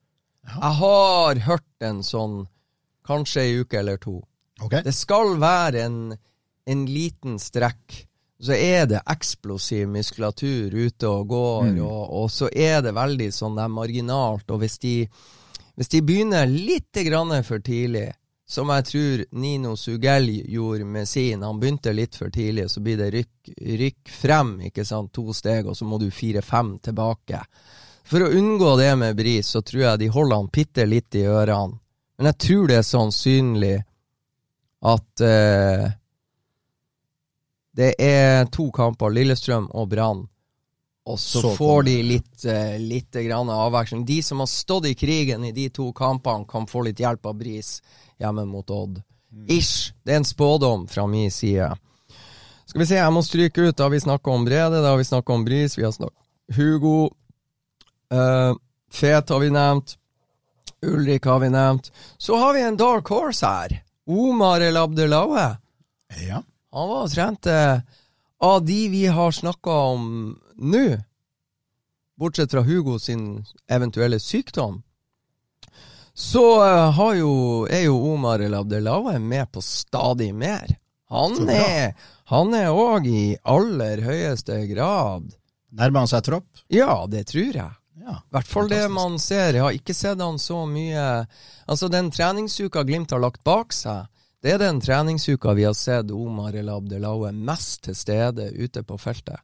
Jeg har hørt en sånn kanskje ei uke eller to. Okay. Det skal være en, en, liten strekk. Så er det eksplosiv muskulatur ute og går, mm. og, og, så er det veldig sånn det er marginalt. Og hvis de, hvis de begynner litt grann for tidlig, som jeg tror Nino Sugell gjorde med sin. Han begynte litt for tidlig, så blir det rykk, rykk frem, ikke sant, to steg, og så må du fire-fem tilbake. For å unngå det med Bris, så tror jeg de holder han bitte litt i ørene. Men jeg tror det er sannsynlig at eh, det er to kamper, Lillestrøm og Brann. Og så, så får de litt, eh, litt grann avveksling. De som har stått i krigen i de to kampene, kan få litt hjelp av Bris hjemme mot Odd. Mm. Ish. Det er en spådom fra min side. Skal vi se, jeg må stryke ut. Da har vi snakka om Brede, da har vi snakka om Bris, vi har snakka Hugo. Uh, Fet har vi nevnt. Ulrik har vi nevnt. Så har vi en dark horse her. Omar El Abdelaue. Ja. Han var og trente av de vi har snakka om nå, bortsett fra Hugo sin eventuelle sykdom, så har jo, er jo Omar El Abdelaue med på stadig mer. Han er han er òg i aller høyeste grad Nærmer han seg tropp? Ja, det tror jeg. I hvert fall det man ser. Jeg har ikke sett han så mye Altså, den treningsuka Glimt har lagt bak seg, det er den treningsuka vi har sett Omar El Abdelaue mest til stede ute på feltet.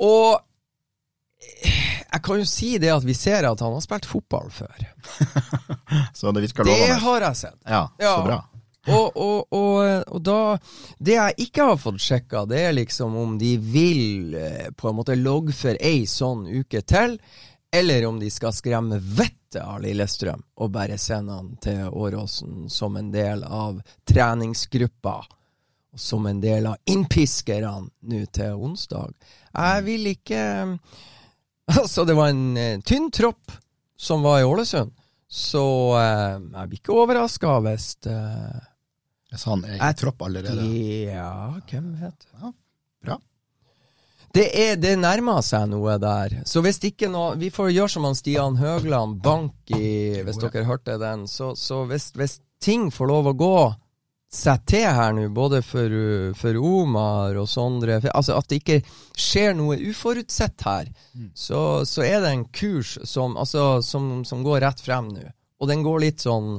Og jeg kan jo si det at vi ser at han har spilt fotball før. så det virker lovende? Det har jeg sett. Ja, så ja. Og, og, og, og, da Det jeg ikke har fått sjekka, det er liksom om de vil eh, på en måte loggføre ei sånn uke til, eller om de skal skremme vettet av Lillestrøm og bare sende han til Åråsen som en del av treningsgruppa. Som en del av innpiskerne nå til onsdag. Jeg vil ikke Altså, det var en uh, tynn tropp som var i Ålesund. Så uh, jeg blir ikke overraska hvis uh, så han er i tropp allerede? Ja, hvem vet. Ja, bra. Det, er, det nærmer seg noe der. Så hvis ikke noe Vi får gjøre som han Stian Høgland, bank i Hvis dere hørte den. Så, så hvis, hvis, ting får lov å gå seg til her nå, både for, for Omar og Sondre Altså at det ikke skjer noe uforutsett her, mm. så, så, er det en kurs som, altså, som, som går rett frem nå. Og den går litt sånn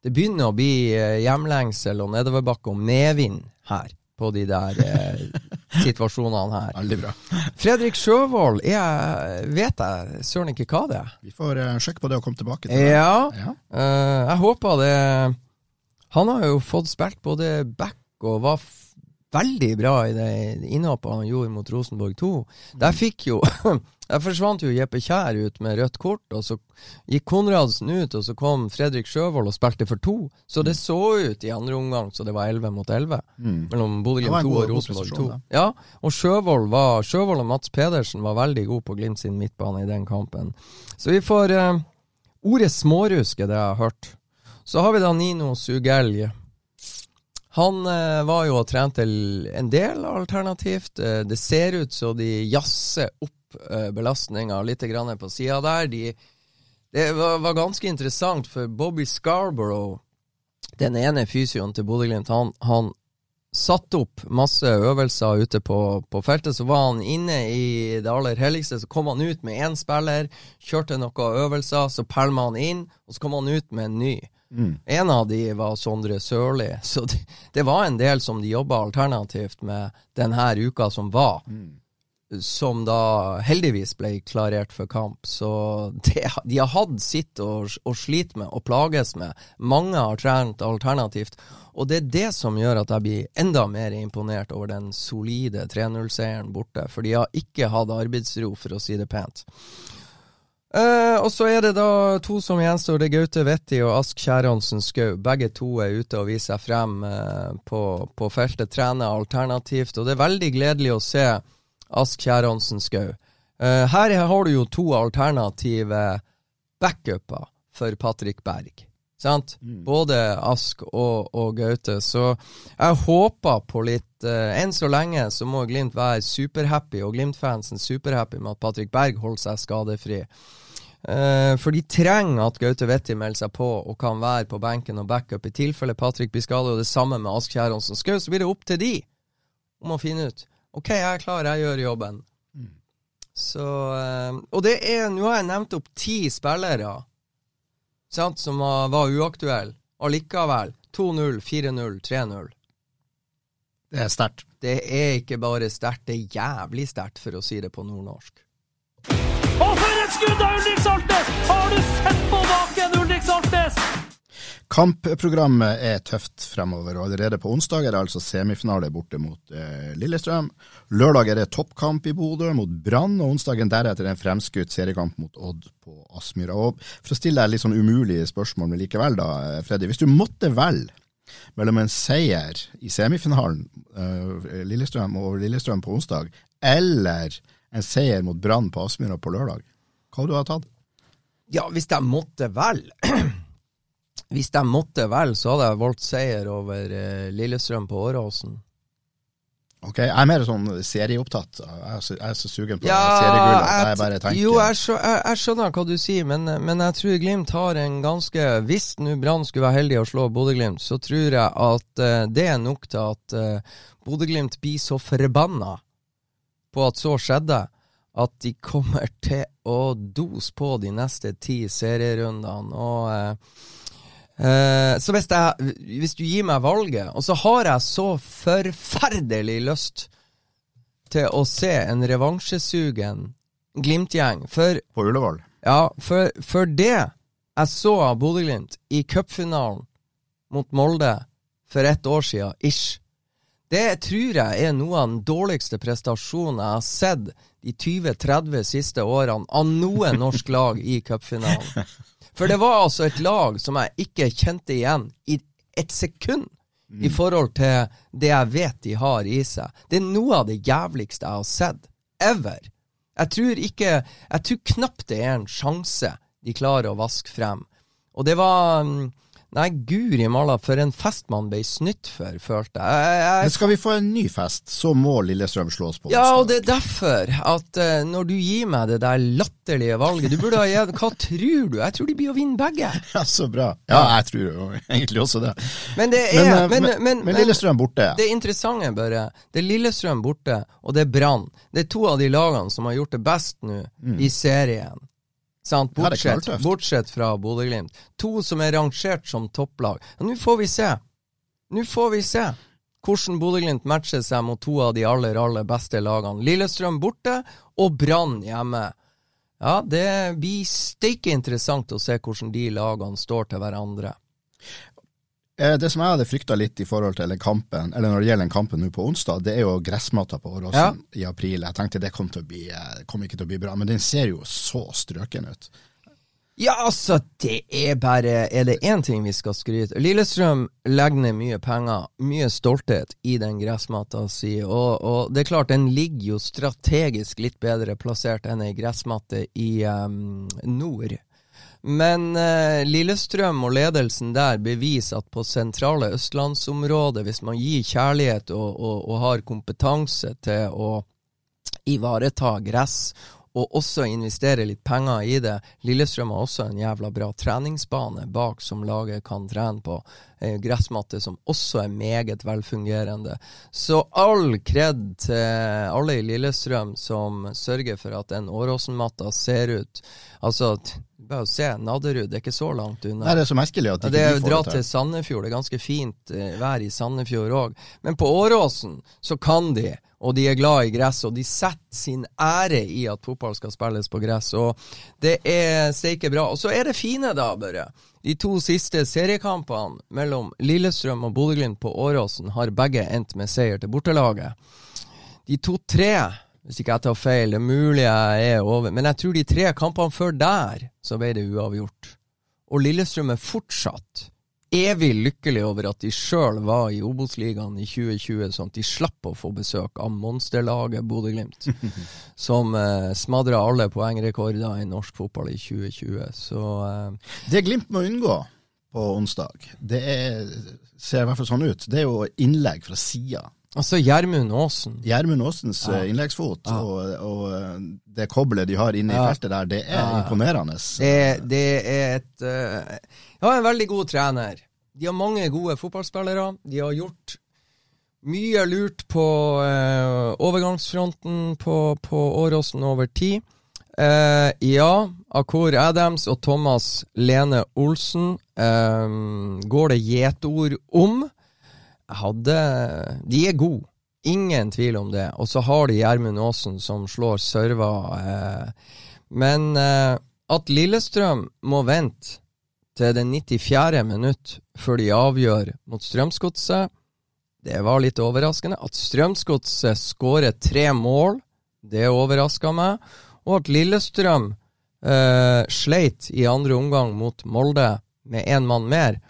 det begynner å bli eh, hjemlengsel og nedoverbakke og medvind her på de der eh, situasjonene her. Veldig bra. Fredrik Sjøvold jeg vet jeg søren ikke hva det er. Vi får uh, sjekke på det og komme tilbake til det. Ja, ja. Uh, jeg håper det Han har jo fått spilt både back og var veldig bra i det innhoppet han gjorde mot Rosenborg 2. Der fikk jo Der forsvant jo Jeppe Kjær ut med rødt kort, og så gikk Konradsen ut, og så kom Fredrik Sjøvold og spilte for to. Så det så ut i andre omgang så det var 11 mot 11 mm. mellom Bodø-Glimt 2 og Rosenborg 2. Ja, og Sjøvold, var, Sjøvold og Mats Pedersen var veldig gode på Glimt sin midtbane i den kampen. Så vi får eh, Ordet smårusk er det jeg har hørt. Så har vi da Nino Sugelj. Han eh, var jo og trente en del alternativt. Eh, det ser ut så de jazzer opp eh, belastninga litt grann på sida der. De, det var, var, ganske interessant, for Bobby Scarborough, den ene fysioen til Bodø-Glimt, han, han satt opp masse øvelser ute på, på, feltet. Så var han inne i det aller helligste. Så kom han ut med én spiller, kjørte noen øvelser, så pælma han inn, og så kom han ut med en ny. En av de var Sondre Sørli, så det, det var en del som de jobba alternativt med denne uka som var. Som da heldigvis ble klarert for kamp. Så det, de har hatt sitt å, å slite med og plages med. Mange har trent alternativt. Og det er det som gjør at jeg blir enda mer imponert over den solide 3-0-seieren borte. For de har ikke hatt arbeidsro, for å si det pent. Eh, og så er det da to som gjenstår. Det er Gaute Vetti og Ask Kjæransen Skau. Begge to er ute og viser seg frem uh, på, på feltet, trener alternativt. Og det er veldig gledelig å se Ask Kjæransen Skau. Uh, her har du jo to alternative backuper for Patrick Berg. Sant? Både Ask og, og Gaute. Så jeg håper på litt uh, Enn så lenge så må Glimt være superhappy, og Glimt-fansen superhappy med at Patrick Berg holder seg skadefri. Uh, for de trenger at Gaute Vetti melder seg på og kan være på benken og backup i tilfelle Patrick blir skadet, og det samme med Ask Kjæronsen Skau. Så blir det opp til de om å finne ut. OK, jeg er klar, jeg gjør jobben. Så uh, Og det er Nå har jeg nevnt opp ti spillere sant, som var, uaktuell. Allikevel 2-0, 4-0, 3-0. Det er sterkt. Det er ikke bare sterkt, det er jævlig sterkt, for å si det på nordnorsk. Og for et skudd av Ulrik Saltnes! Har du sett på baken, Ulrik Saltnes? Kampprogrammet er tøft fremover, og allerede på onsdag er det altså semifinale borte mot eh, Lillestrøm. Lørdag er det toppkamp i Bodø mot Brann, og onsdagen deretter en fremskutt seriekamp mot Odd på Aspmyra. For å stille deg litt sånn umulige spørsmål, men likevel da, eh, Freddy. Hvis du måtte velge mellom en seier i semifinalen, eh, Lillestrøm og Lillestrøm på onsdag, eller en seier mot Brann på Aspmyra på lørdag, hva hadde du ha tatt? Ja, hvis jeg måtte velge Hvis de måtte velge, så hadde jeg valgt seier over eh, Lillestrøm på Åråsen. Ok, Jeg er mer sånn serieopptatt. Jeg er så, jeg er så sugen på seriegull at jeg bare tenker Jo, jeg, jeg, jeg skjønner hva du sier, men, men jeg tror Glimt har en ganske Hvis nå Brann skulle være heldig å slå Bodø-Glimt, så tror jeg at uh, det er nok til at uh, Bodø-Glimt blir så forbanna på at så skjedde, at de kommer til å dose på de neste ti serierundene. Og eh, Eh, så hvis, jeg, hvis du gir meg valget, og så har jeg så forferdelig lyst til å se en revansjesugen Glimt-gjeng For På Ullevål. ja, for, for det jeg så av Bodø-Glimt i cupfinalen mot Molde for ett år siden, ish, det tror jeg er noe av den dårligste prestasjonen jeg har sett de 20-30 siste årene av noe norsk lag i cupfinalen. For det var altså et lag som jeg ikke kjente igjen i et sekund. I forhold til det jeg vet de har i seg. Det er noe av det jævligste jeg har sett. Ever. Jeg tror ikke Jeg tror knapt det er en sjanse de klarer å vaske frem. Og det var mm, Nei, guri malla, for en fest man ble snytt for, følte jeg. jeg, jeg Men skal vi få en ny fest, så må Lillestrøm slås på ja, og det er derfor at uh, når du gir meg det der latterlige valget Du burde ha gitt Hva tror du? Jeg tror de blir å vinne begge. Ja, så bra. Ja, jeg tror jo egentlig også det. Men det er eh, men, men, men, men Lillestrøm borte. Det interessante bare Det er Lillestrøm borte, og det er Brann. Det er to av de lagene som har gjort det best nå i serien. Sant? Bortsett, bortsett fra Bodø-Glimt. To som er rangert som topplag. Nå får vi se. Nå får vi se hvordan Bodø-Glimt matcher seg mot to av de aller, aller beste lagene. Lillestrøm borte og Brann hjemme. Ja, det blir steike interessant å se hvordan de lagene står til hverandre. Eh, Det som jeg hadde frykta litt i forhold til kampen, eller når det gjelder kampen nå på onsdag, det er jo gressmatta på Åråsen i april. Jeg tenkte det kom, bli, eh, kom ikke til å bli bra, men den ser jo så strøken ut. Ja, altså, det er bare Er det én ting vi skal skryte Lillestrøm legger ned mye penger, mye stolthet, i den gressmatta si, og, og det er klart, den ligger jo strategisk litt bedre plassert enn ei gressmatte i um, nord. Men eh, Lillestrøm og ledelsen der beviser at på sentrale østlandsområdet, hvis man gir kjærlighet og, og, og har kompetanse til å ivareta gress, og også investere litt penger i det. Lillestrøm har også en jævla bra treningsbane bak som laget kan trene på. En gressmatte som også er meget velfungerende. Så all kred til alle i Lillestrøm som sørger for at den Åråsen-matta ser ut Altså, t- Bare å se Nadderud, det er ikke så langt unna. Nei, det er så merkelig at ikke det er de får dra det til til. Sandefjord. Det er ganske fint eh, vær i Sandefjord òg. Men på Åråsen så kan de, og de er glad i gress, og de setter sin ære i at fotball skal spilles på gress. Og det er steike bra. Og så er det fine, da, Børre. De to siste seriekampene mellom Lillestrøm og Bodø-Glimt på Åråsen har begge endt med seier til bortelaget. De to-tre, hvis ikke jeg tar feil, det mulig jeg er over, men jeg tror de tre kampene før der, så ble det uavgjort. Og Lillestrøm er fortsatt evig lykkelig over at de sjøl var i Obos-ligaen i 2020, sånn at de slapp å få besøk av monsterlaget Bodø-Glimt, som eh, smadra alle poengrekorder i norsk fotball i 2020. Så eh, Det Glimt må unngå på onsdag, det er, ser i hvert fall sånn ut, det er jo innlegg fra sida. Altså, Gjermund Aasen Gjermund Aasens ja. innleggsfot og, og eh, det koblet de har inne i Ja. feltet der, det er imponerende. Det, det er et eh, Ja, en veldig god trener. De har mange gode fotballspillere. De har gjort mye lurt på eh, overgangsfronten på, på Åråsen over tid. Eh, ja, Akor Adams og Thomas Lene Olsen eh, går det gjetord om. Hadde De er gode. Ingen tvil om det. Og så har de Gjermund Aasen som slår server. Eh, men eh, at Lillestrøm må vente til det 94. minutt før de avgjør mot Strømsgodset, det var litt overraskende. At Strømsgodset skårer tre mål, det overraska meg. Og at Lillestrøm eh, sleit i andre omgang mot Molde med én mann mer.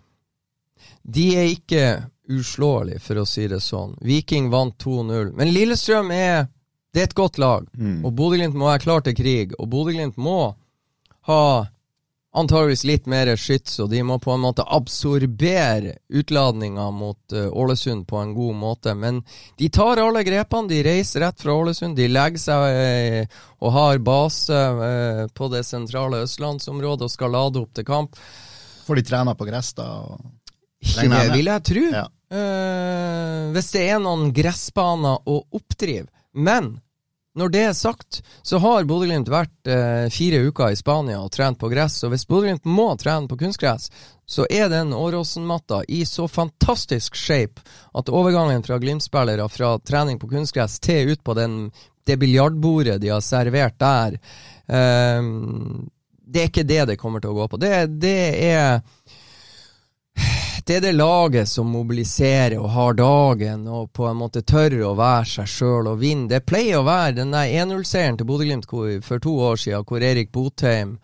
De er ikke uslåelige, for å si det sånn. Viking vant 2-0. Men Lillestrøm er det er et godt lag, og Bodø-Glimt må være klar til krig. Og Bodø-Glimt må ha antageligvis litt mer skyts, og de må på en måte absorbere utladninga mot uh, Ålesund på en god måte. Men de tar alle grepene. De reiser rett fra Ålesund. De legger seg uh, og har base uh, på det sentrale østlandsområdet og skal lade opp til kamp. Får de trene på gress, da? og- Ikke det, vil jeg tro. Ja. Uh, hvis det er noen gressbaner å oppdrive. Men når det er sagt, så har Bodø-Glimt vært uh, fire uker i Spania og trent på gress. Og hvis Bodø-Glimt må trene på kunstgress, så er den Åråsen-matta i så fantastisk shape at overgangen fra Glimt-spillere fra trening på kunstgress til ut på den, det biljardbordet de har servert der, uh, det er ikke det det kommer til å gå på. Det, det er det er det laget som mobiliserer og har dagen og på en måte tør å være seg sjøl og vinne. Det pleier å være den der 1-0-seieren til Bodø-Glimt for to år siden, hvor Erik Botheim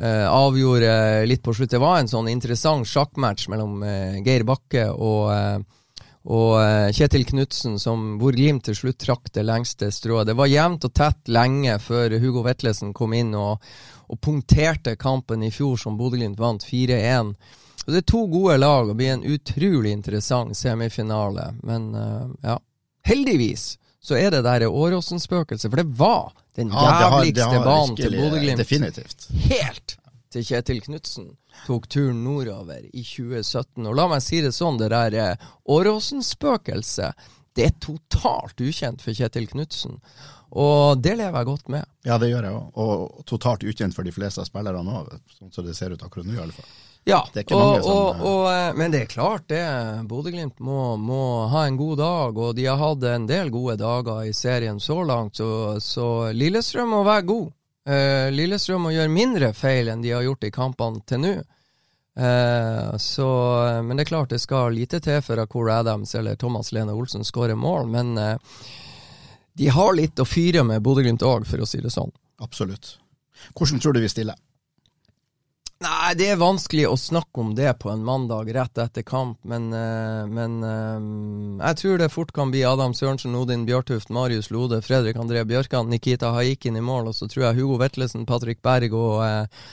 eh, avgjorde litt på slutt. Det var en sånn interessant sjakkmatch mellom eh, Geir Bakke og, eh, og eh, Kjetil Knutsen, hvor Glimt til slutt trakk det lengste strået. Det var jevnt og tett lenge før Hugo Vetlesen kom inn og, og punkterte kampen i fjor, som Bodø-Glimt vant 4-1. Så Det er to gode lag, og blir en utrolig interessant semifinale. Men uh, ja, heldigvis så er det der Åråsen-spøkelset, for det var den Ja, det har- det jævligste har banen til Bodø-Glimt Definitivt. helt til Kjetil Knutsen tok turen nordover i 2017. Og la meg si det sånn, det der eh, Åråsen-spøkelset, det er totalt ukjent for Kjetil Knutsen. Og det lever jeg godt med. Ja, det gjør jeg òg. Og totalt ukjent for de fleste av spillerne òg, sånn som det ser ut akkurat nå, i alle fall. Ja, Det og, som- og, og, eh, men det er klart det. Bodø-Glimt må, må ha en god dag, og de har hatt en del gode dager i serien så langt, så, så Lillestrøm må være god. Uh, Lillestrøm må gjøre mindre feil enn de har gjort i kampene til nå. Uh, så, men det er klart det skal lite til for at Core Adams eller Thomas Lene Olsen skårer mål, men uh, de har litt å fyre med Bodø-Glimt òg, for å si det sånn. Absolutt. Hvordan tror du vi stiller? Nei, det er vanskelig å snakke om det på en mandag rett etter kamp, men, eh, men eh, jeg tror det fort kan bli Adam Sørensen, Odin Bjørtuft, Marius Lode, Fredrik André Bjørkan, Nikita Haikin i mål, og så tror jeg Hugo Vetlesen, Patrick Berg og eh,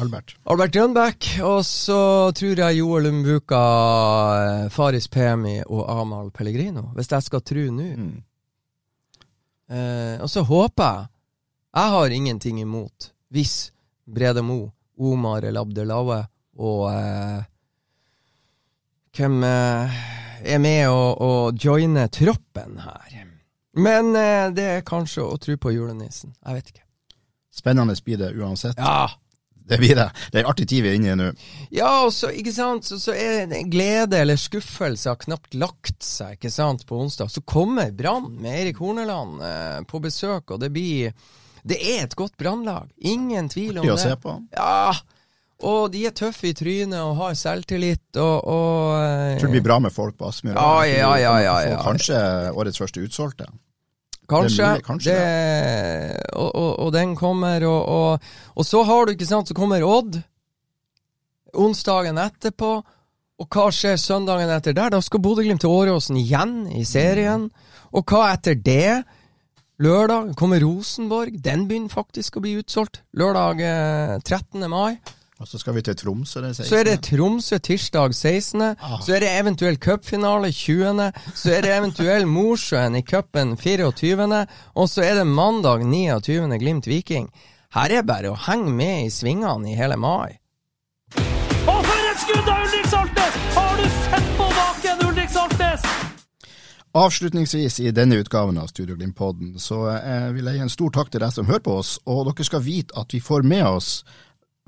Albert? Albert Grønbæk. Og så tror jeg Joel Umbuka, eh, Faris Pemi og Amahl Pellegrino, hvis jeg skal tro nå. Mm. Eh, og så håper jeg Jeg har ingenting imot hvis Brede Mo, Omar El Abdelawe og eh, Hvem eh, er med og, og joiner troppen her? Men eh, det er kanskje å tro på julenissen. Jeg vet ikke. Spennende blir det uansett. Ja! Det blir det. Det er en artig tid vi er inne i nå. Ja, og så, ikke sant, så, så er det glede eller skuffelse har knapt lagt seg, ikke sant, på onsdag. Så kommer Brann med Eirik Horneland eh, på besøk, og det blir Det er et godt Brannlag. Ingen tvil om det. å se på. Ja, og de er tøffe i trynet og har selvtillit og, og eh, Jeg tror det blir bra med folk på Aspmyra. Ja, ja, ja, ja, ja. Kanskje årets første utsolgte. Kanskje. Det kanskje det, og, og, og den kommer, og, og, og så har du, ikke sant, så kommer Odd onsdagen etterpå. Og hva skjer søndagen etter der? Da skal Bodø-Glimt til Åråsen igjen i serien. Og hva etter det? Lørdag kommer Rosenborg. Den begynner faktisk å bli utsolgt. Lørdag eh, 13. mai. Og så skal vi til Tromsø den 16. Så er det Tromsø tirsdag 16. Så er det eventuell cupfinale 20. Så er det eventuell Mosjøen i cupen 24. Og så er det mandag 29. Glimt Viking. Her er bare å henge med i svingene i hele mai. Avslutningsvis i denne utgaven av Studio Glimt-podden så eh, vil jeg gi en stor takk til deg som hører på oss, og dere skal vite at vi får med oss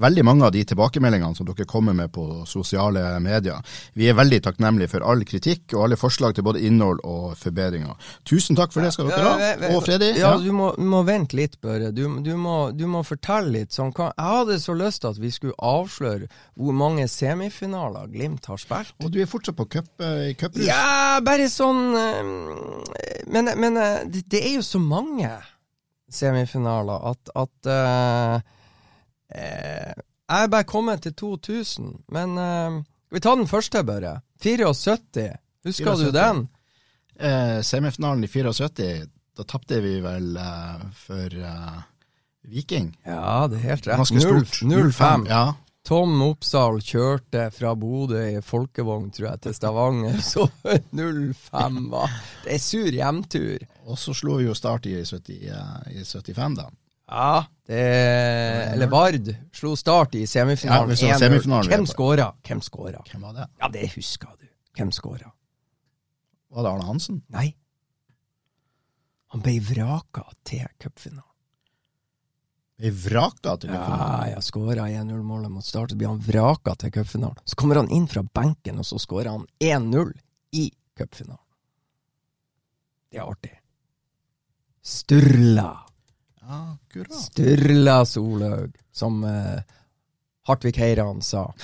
veldig mange av de tilbakemeldingene som dere kommer med på sosiale medier. Vi er veldig takknemlige for all kritikk og alle forslag til både innhold og forbedringer. Tusen takk for det skal dere ha. Og Freddy, Ja, du må, må vente litt, Børre. Du, du, du må fortelle litt sånn Jeg hadde så lyst til at vi skulle avsløre hvor mange semifinaler Glimt har spilt. og du er fortsatt på cup, eh, cuprus. Ja, bare sånn eh, Men, men eh, det, det er jo så mange semifinaler at, at eh, eh, Jeg er bare kommet til 2000, men eh, vi tar den første, Børre? 74. Husker 74. du den? Eh, semifinalen i 74, da tapte vi vel eh, for eh, Viking. Ja, det er helt rett. 0-5. Ja. Tom Oppsal kjørte fra Bodø i folkevogn, tror jeg, til Stavanger. Så 0-5 var Det er sur hjemtur. Og så slo vi jo Start i, 70, eh, i 75, da. Ja, det Eller Vard slo Start i semifinalen. Ja, vi så 1-0. semifinalen, Hvem skåra? Hvem skåra? Hvem var det? Ja, det husker du. Hvem skåra? Var det Arne Hansen? Nei. Han ble vraka til cupfinalen. Ble vraka til Ja, cupfinalen. jeg skåra 1-0-målet mot Start, så blir han vraka til cupfinalen. Så kommer han inn fra benken, og så skårer han 1-0 i cupfinalen. Det er artig. Sturla. Akkurat. Sturla Solhaug, som eh, Hartvig Heiran sa.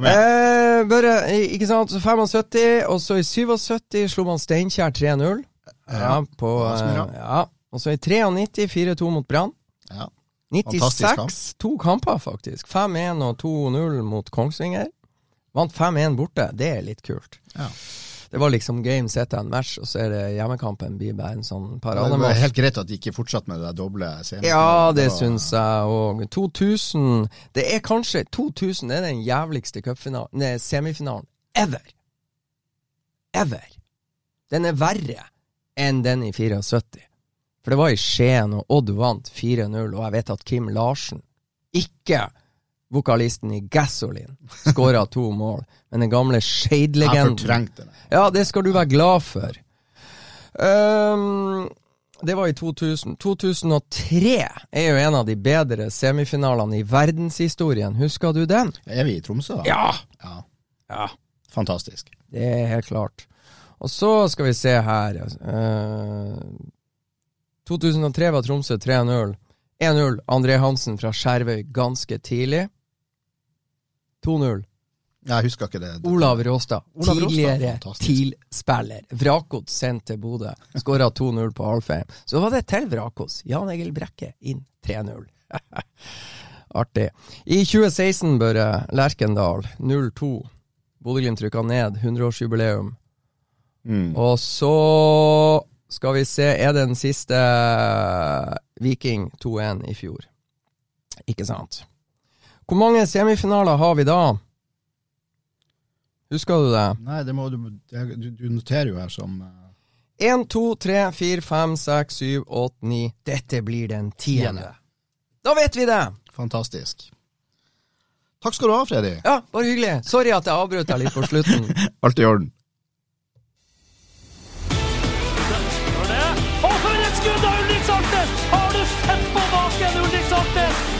Eh, bare, ikke sant, så 75, og så i 77 slo man Steinkjer 3-0. Ja, på eh, Ja. Og så i 93 4-2 mot Brann. Ja. Fantastisk kamp. 96, to kamper faktisk. 5-1 og 2-0 mot Kongsvinger. Vant 5-1 borte, det er litt kult. Ja. Det var liksom game set and match, og så er det hjemmekampen blir bare en sånn Det var helt greit at de ikke fortsatte med det der doble semifinalen. Ja, det og... syns jeg òg. 2000 Det er kanskje 2000 er den jævligste Nei, semifinalen ever. Ever. Den er verre enn den i 74. For det var i Skien, og Odd vant 4-0, og jeg vet at Kim Larsen, ikke vokalisten i Gasoline, skåra to mål, men den gamle det. ja, det skal du være glad for. Um, det var i 2000. 2003 er jo en av de bedre semifinalene i verdenshistorien. Husker du den? Er vi i Tromsø, da? Ja! Ja. Ja, Fantastisk. det er helt klart. Og så skal vi se her. uh, 2003 var Tromsø 3-0. 1-0 André Hansen fra Skjervøy ganske tidlig. 2-0 Jeg husker ikke det. Olav Råstad, Olav tidligere. TIL-spiller. Vrakos sendt til Bodø. Skåra 2-0 på Alfheim. Så var det til Vrakos. Jan Egil Brekke inn 3-0. Artig. I 2016, Børre, Lerkendal 0-2. Bodø-Glimt rykka ned, 100-årsjubileum. Mm. Og så skal vi se, er det den siste Viking 2-1 i fjor. Ikke sant? Hvor mange semifinaler har vi da? Husker du det? Nei, det må du, du Du noterer jo her som eh, 1, 2, 3, 4, 5, 6, 7, 8, 9. Dette blir den tiende. Da vet vi det! fantastisk. Takk skal du ha, Freddy. Ja, bare hyggelig. Sorry at jeg avbrøt deg litt på slutten. Alt i orden. Og for et skudd av Ulrik Saltnes! Har du sett på baken, Ulrik Saltnes?